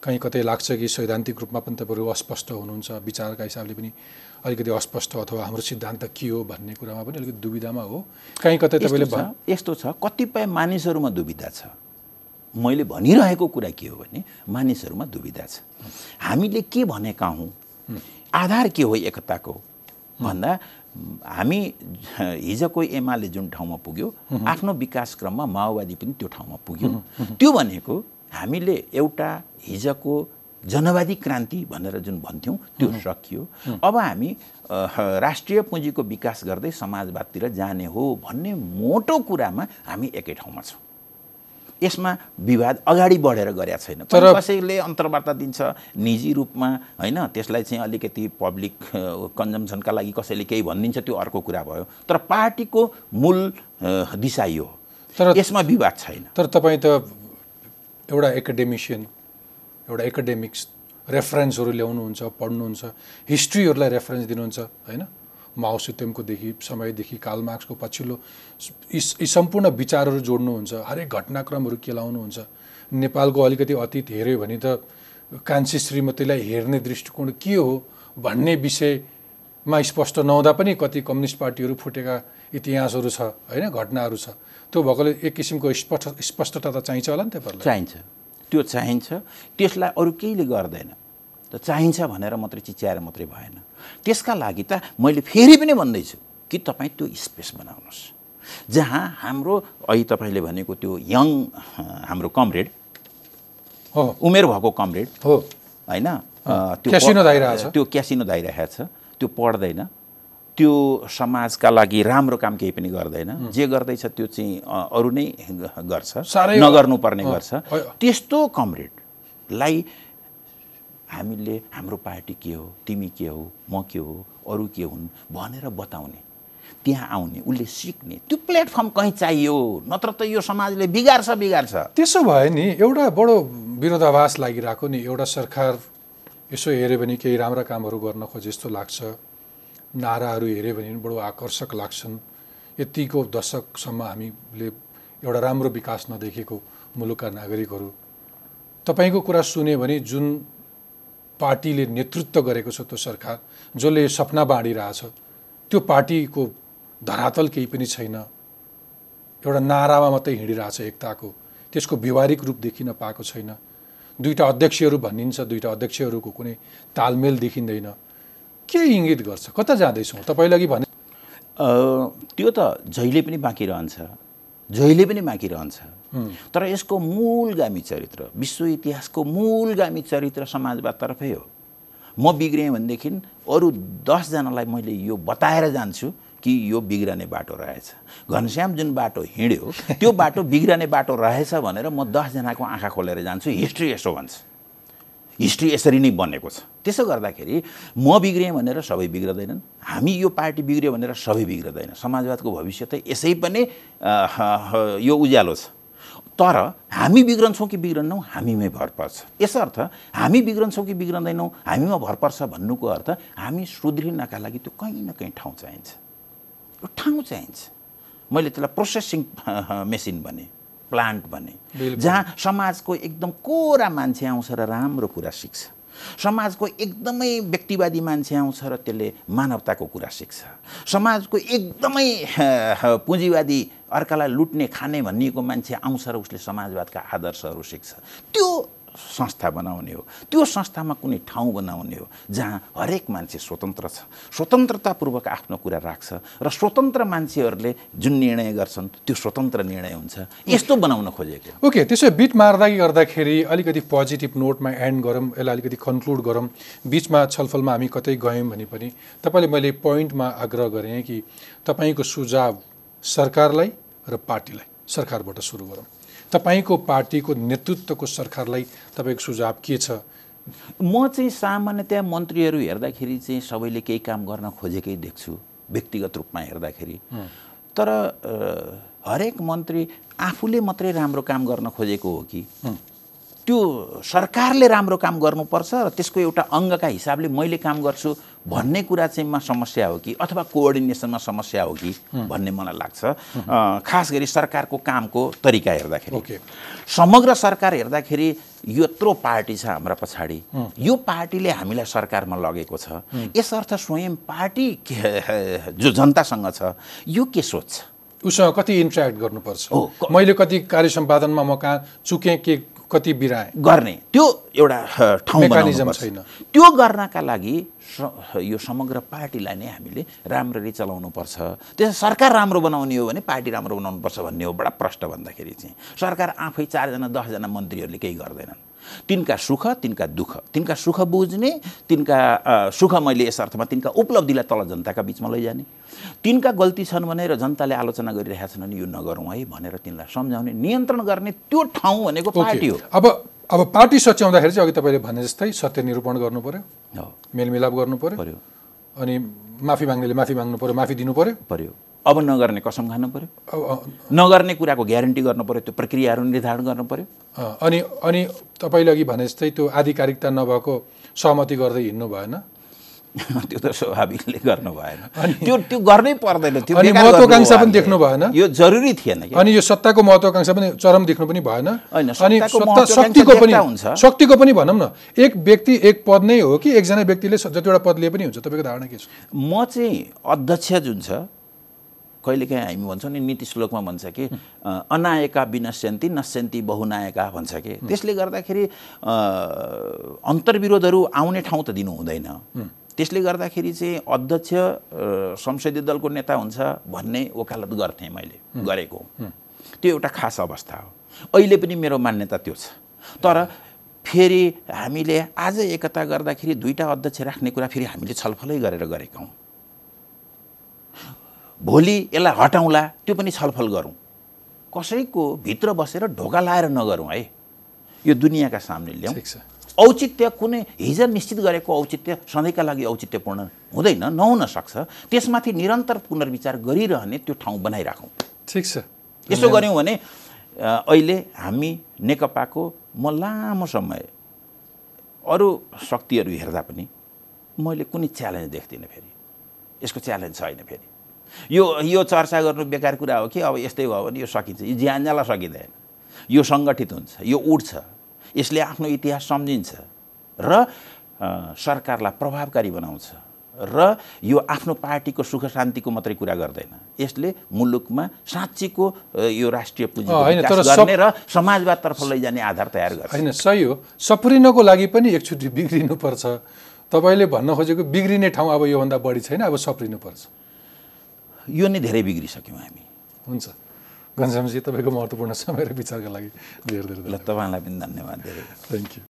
कहीँ कतै लाग्छ कि सैद्धान्तिक रूपमा पनि तपाईँहरू अस्पष्ट हुनुहुन्छ विचारका हिसाबले पनि अलिकति अस्पष्ट अथवा हाम्रो सिद्धान्त के हो भन्ने कुरामा पनि अलिकति दुविधामा हो। कहीँ कतै तपाईँले यस्तो छ कतिपय मानिसहरूमा दुविधा छ। मैले भनिरहेको कुरा के हो भने मानिसहरूमा दुविधा छ। हामीले के भनेका हौँ। आधार के हो एकताको? भन्दा हामी हिजोको एमाले जुन ठाउँमा पुग्यो आफ्नो विकास क्रममा माओवादी पनि त्यो ठाउँमा पुग्यो। त्यो भनेको हामीले एउटा हिजोको जनवादी क्रान्ति भनेर जुन भन्थ्यौँ त्यो सकियो। अब हामी राष्ट्रिय पुँजीको विकास गर्दै समाजवादतिर जाने हो भन्ने मोटो कुरामा हामी एकै ठाउँमा छौँ। यसमा विवाद अगाडि बढेर गरेका छैन। तर- कसैले अन्तर्वार्ता दिन्छ? निजी रूपमा होइन? त्यसलाई चाहिँ अलिकति पब्लिक कन्जम्सनका लागि कसैले केही भनिदिन्छ त्यो अर्को कुरा भयो। तर पार्टीको मूल दिशा यो हो। तर- यसमा विवाद छैन। तर तपाईँ त एउटा एकाडेमिसियन एउटा एकाडेमिक्स रेफरेन्सहरू ल्याउनुहुन्छ पढ्नुहुन्छ हिस्ट्रीहरूलाई रेफरेन्स दिनुहुन्छ होइन? माओ सुतेमकोदेखि समयदेखि काल मार्क्सको पछिल्लो यी सम्पूर्ण विचारहरू जोड्नुहुन्छ। हरेक घटनाक्रमहरू केलाउनुहुन्छ। नेपालको अलिकति अतीत हेऱ्यो भने त कान्छी श्रीमतीलाई हेर्ने दृष्टिकोण के हो भन्ने विषयमा स्पष्ट नहुँदा पनि कति कम्युनिस्ट पार्टीहरू फुटेका इतिहासहरू छ होइन घटनाहरू छ। त्यो भएकोले एक किसिमको स्पष्ट स्पष्टता त चाहिन्छ होला नि तपाईँहरूलाई चाहिन्छ। त्यो चाहिन्छ। त्यसलाई अरू केहीले गर्दैन। त चाहिन्छ भनेर मात्रै चिच्याएर मात्रै भएन। त्यसका लागि त मैले फेरि पनि भन्दैछु कि तपाईँ त्यो स्पेस बनाउनुहोस्। जहाँ हाम्रो अहिले तपाईँले भनेको त्यो यङ हाम्रो कमरेड हो। उमेर भएको कमरेड हो। होइन त्यो क्यासिनो प- धाइरहेछ। त्यो क्यासिनो धाइरहेको छ त्यो पढ्दैन त्यो समाजका लागि राम्रो काम केही पनि गर्दैन जे गर्दैछ त्यो चाहिँ अरू नै गर्छ नगर्नुपर्ने गर्छ। त्यस्तो कमरेडलाई हामीले हाम्रो पार्टी के हो तिमी के हो म के हो अरू के हुन् भनेर बताउने। त्यहाँ आउने उसले सिक्ने। त्यो प्लेटफर्म कहीँ चाहियो? नत्र त यो समाजले बिगार्छ बिगार्छ। त्यसो भए नि एउटा बडो विरोधाभास लागिरहेको नि एउटा सरकार यसो हेऱ्यो भने केही राम्रा कामहरू गर्न खोजे जस्तो लाग्छ। नाराहरू हेऱ्यो भने बडो आकर्षक लाग्छन्। यतिको दशकसम्म हामीले एउटा राम्रो विकास नदेखेको मुलुकका नागरिकहरू। तपाईँको कुरा सुन्यो भने जुन पार्टीले नेतृत्व गरेको छ त्यो सरकार जसले सपना बाँडिरहेछ त्यो पार्टीको धरातल केही पनि छैन। एउटा नारामा मात्रै हिँडिरहेछ एकताको त्यसको व्यवहारिक रूप देखिन पाएको छैन। दुईवटा अध्यक्षहरू भनिन्छ दुईवटा अध्यक्षहरूको कुनै तालमेल देखिँदैन। के इङ्गित गर्छ? कता जाँदैछौँ? तपाईँले अघि भने त्यो त जहिले पनि बाँकी रहन्छ। जहिले पनि बाँकी रहन्छ। तर यसको मूलगामी चरित्र विश्व इतिहासको मूलगामी चरित्र समाजवादतर्फै हो। म बिग्रेँ भनेदेखि अरू दसजनालाई मैले यो बताएर जान्छु कि यो बिग्रने बाटो रहेछ। घनश्याम जुन बाटो हिँड्यो त्यो बाटो बिग्रने बाटो रहेछ भनेर म दसजनाको आँखा खोलेर जान्छु। हिस्ट्री यसो भन्छ। हिस्ट्री यसरी नै बनेको छ। त्यसो गर्दाखेरि म बिग्रेँ भनेर सबै बिग्रदैनन्। हामी यो पार्टी बिग्रियो भनेर सबै बिग्रदैन समाजवादको भविष्य त यसै पनि यो उज्यालो छ। तर हामी बिग्रन्छौँ कि बिग्रन्नौँ हामीमै भर पर्छ। यसर्थ हामी बिग्रन्छौँ कि बिग्रँदैनौँ हामीमा भर पर्छ भन्नुको अर्थ हामी सुध्रिनका लागि त्यो कहीँ न कहीँ ठाउँ चाहिन्छ। यो ठाउँ चाहिन्छ। मैले त्यसलाई प्रोसेसिङ मेसिन भने प्लान्ट भने। जहाँ समाजको एकदम कोरा मान्छे आउँछ र राम्रो कुरा सिक्छ। समाजको एकदमै व्यक्तिवादी मान्छे आउँछ र त्यसले मानवताको कुरा सिक्छ। समाजको एकदमै पुँजीवादी अर्कालाई लुट्ने खाने भनिएको मान्छे आउँछ र उसले समाजवादका आदर्शहरू सिक्छ। त्यो संस्था बनाउने हो। त्यो संस्थामा कुनै ठाउँ बनाउने हो जहाँ हरेक मान्छे स्वतन्त्र छ। स्वतन्त्रतापूर्वक आफ्नो कुरा राख्छ र स्वतन्त्र मान्छेहरूले जुन निर्णय गर्छन् त्यो स्वतन्त्र निर्णय हुन्छ। यस्तो बनाउन खोजेको ओके त्यसो भए बिट मार्दा गर्दाखेरि अलिकति पोजिटिभ नोटमा एन्ड गरौँ यसलाई अलिकति कन्क्लुड गरौँ। बिचमा छलफलमा हामी कतै गयौँ भने पनि तपाईँले मैले पोइन्टमा आग्रह गरेँ कि तपाईँको सुझाव सरकारलाई र पार्टीलाई सरकारबाट सुरु गरौँ। तपाईँको पार्टीको नेतृत्वको सरकारलाई तपाईँको सुझाव के छ? म चाहिँ सामान्यतया मन्त्रीहरू हेर्दाखेरि चाहिँ सबैले केही काम गर्न खोजेकै देख्छु व्यक्तिगत रूपमा हेर्दाखेरि। तर हरेक मन्त्री आफूले मात्रै राम्रो काम गर्न खोजेको हो कि? त्यो सरकारले राम्रो काम गर्नुपर्छ र त्यसको एउटा अङ्गका हिसाबले मैले काम गर्छु भन्ने कुरा चाहिँ मा समस्या हो कि अथवा कोअर्डिनेसनमा समस्या हो कि भन्ने मलाई लाग्छ। खास गरी सरकारको कामको तरिका हेर्दाखेरि। ओके। समग्र सरकार हेर्दाखेरि यत्रो पार्टी छ हाम्रा पछाडि। यो पार्टीले हामीलाई सरकारमा लगेको छ। यसर्थ स्वयं पार्टी जो जनतासँग छ यो के सोध्छ? उसँग कति इन्ट्रेक्ट गर्नुपर्छ? मैले कति कार्य सम्पादनमा म कहाँ चुकेँ के कति बिराएँ। गर्ने। त्यो एउटा ठाउँ। छैन। त्यो गर्नका लागि यो समग्र पार्टीलाई नै हामीले राम्ररी चलाउनुपर्छ। त्यस सरकार राम्रो बनाउने हो भने पार्टी राम्रो बनाउनुपर्छ भन्ने हो। बडा प्रष्ट भन्दाखेरि चाहिँ सरकार आफै चारजना दसजना मन्त्रीहरूले केही गर्दैनन्। तिनका सुख तिनका दुःख। तिनका सुख बुझ्ने तिनका सुख मैले यस अर्थमा तिनका उपलब्धिलाई तल जनताका बिचमा लैजाने। तिनका गल्ती छन् भनेर जनताले आलोचना गरिरहेका छन् भने यो नगरौँ है भनेर तिनलाई सम्झाउने नियन्त्रण गर्ने त्यो ठाउँ भनेको पार्टी हो। अब अब पार्टी सच्याउँदाखेरि चाहिँ अघि तपाईँले भने जस्तै सत्य निरूपण गर्नु पर्यो। हो। मेलमिलाप गर्नु पर्यो। अनि माफी माग्नेले माफी माग्नु पर्यो माफी दिनु पर्यो। पर्यो। अब नगर्ने कसम खानु पर्यो? नगर्ने कुराको ग्यारेन्टी गर्नु पर्यो त्यो प्रक्रियाहरू निर्धारण गर्नु पर्यो? अ, अनि अनि तपाईँले अघि भने जस्तै त्यो आधिकारिकता नभएको सहमति गर्दै हिँड्नु भएन? त्यो त स्वाभाविकले गर्नु भएन। त्यो त्यो गर्नै पर्दैन त्यो महत्वाकांक्षा पनि। देख्नु भएन? यो जरुरी थिएन अनि यो सत्ताको महत्वाकांक्षा पनि चरम देख्नु पनि भएन? अनि सत्ता शक्तिको पनि हुन्छ। शक्तिको पनि भनौँ न एक व्यक्ति एक पद नै हो कि एकजना व्यक्तिले जतिवटा पद लिए पनि हुन्छ। तपाईँको धारणा के छ? म चाहिँ अध्यक्ष जुन छ कहिलेकाहीँ हामी भन्छौँ नि नीति श्लोकमा भन्छ कि अनायका विनश्यन्ति नश्यन्ति बहुनायका भन्छ कि। त्यसले गर्दाखेरि अन्तर्विरोधहरू आउने ठाउँ त दिनु हुँदैन। त्यसले गर्दाखेरि चाहिँ अध्यक्ष संसदीय दलको नेता हुन्छ भन्ने वकालत गर्थेँ मैले गरेको। त्यो एउटा खास अवस्था हो। अहिले पनि मेरो मान्यता त्यो छ। तर फेरि हामीले आज एकता गर्दाखेरि दुईवटा अध्यक्ष राख्ने कुरा फेरि हामीले छलफलै गरेर गरेका हौँ। भोलि यसलाई हटाउँला त्यो पनि छलफल गरौँ। कसैको भित्र बसेर ढोका लाएर नगरौँ है। यो दुनियाँका सामने ल्याउँ। औचित्य कुनै हिजो निश्चित गरेको औचित्य सधैँका लागि औचित्यपूर्ण हुँदैन नहुन सक्छ। त्यसमाथि निरन्तर पुनर्विचार गरिरहने त्यो ठाउँ बनाइराखौँ। ठिक छ। यसो गऱ्यौँ भने अहिले हामी नेकपाको म लामो समय अरू शक्तिहरू हेर्दा पनि मैले कुनै च्यालेन्ज देख्दिनँ फेरि। यसको च्यालेन्ज छैन फेरि। यो यो चर्चा गर्नु बेकार कुरा हो कि अब यस्तै भयो भने यो सकिन्छ। यो ज्यानजाला सकिँदैन। यो सङ्गठित हुन्छ यो उठ्छ। यसले आफ्नो इतिहास सम्झिन्छ र सरकारलाई प्रभावकारी बनाउँछ र यो आफ्नो पार्टीको सुख शान्तिको मात्रै कुरा गर्दैन। यसले मुलुकमा साँच्चीको यो राष्ट्रिय सब- गर्ने र समाजवादतर्फ लैजाने आधार तयार गर्छ। होइन सही हो। सप्रिनको लागि पनि एकचोटि बिग्रिनुपर्छ। तपाईँले भन्न खोजेको बिग्रिने ठाउँ अब योभन्दा बढी छैन अब सप्रिनुपर्छ। यो नै धेरै बिग्रिसक्यौँ हामी। हुन्छ। घनश्यामजी तपाईँको महत्त्वपूर्ण समय र विचारका लागि धेरै धेरै ल तपाईँलाई पनि धन्यवाद धेरै। थ्याङ्क यू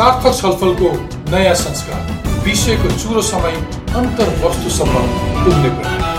सार्थक छलफलको नयाँ संस्कार विषयको चुरो समय अन्तर्वस्तुसम्म पुग्ने कुरा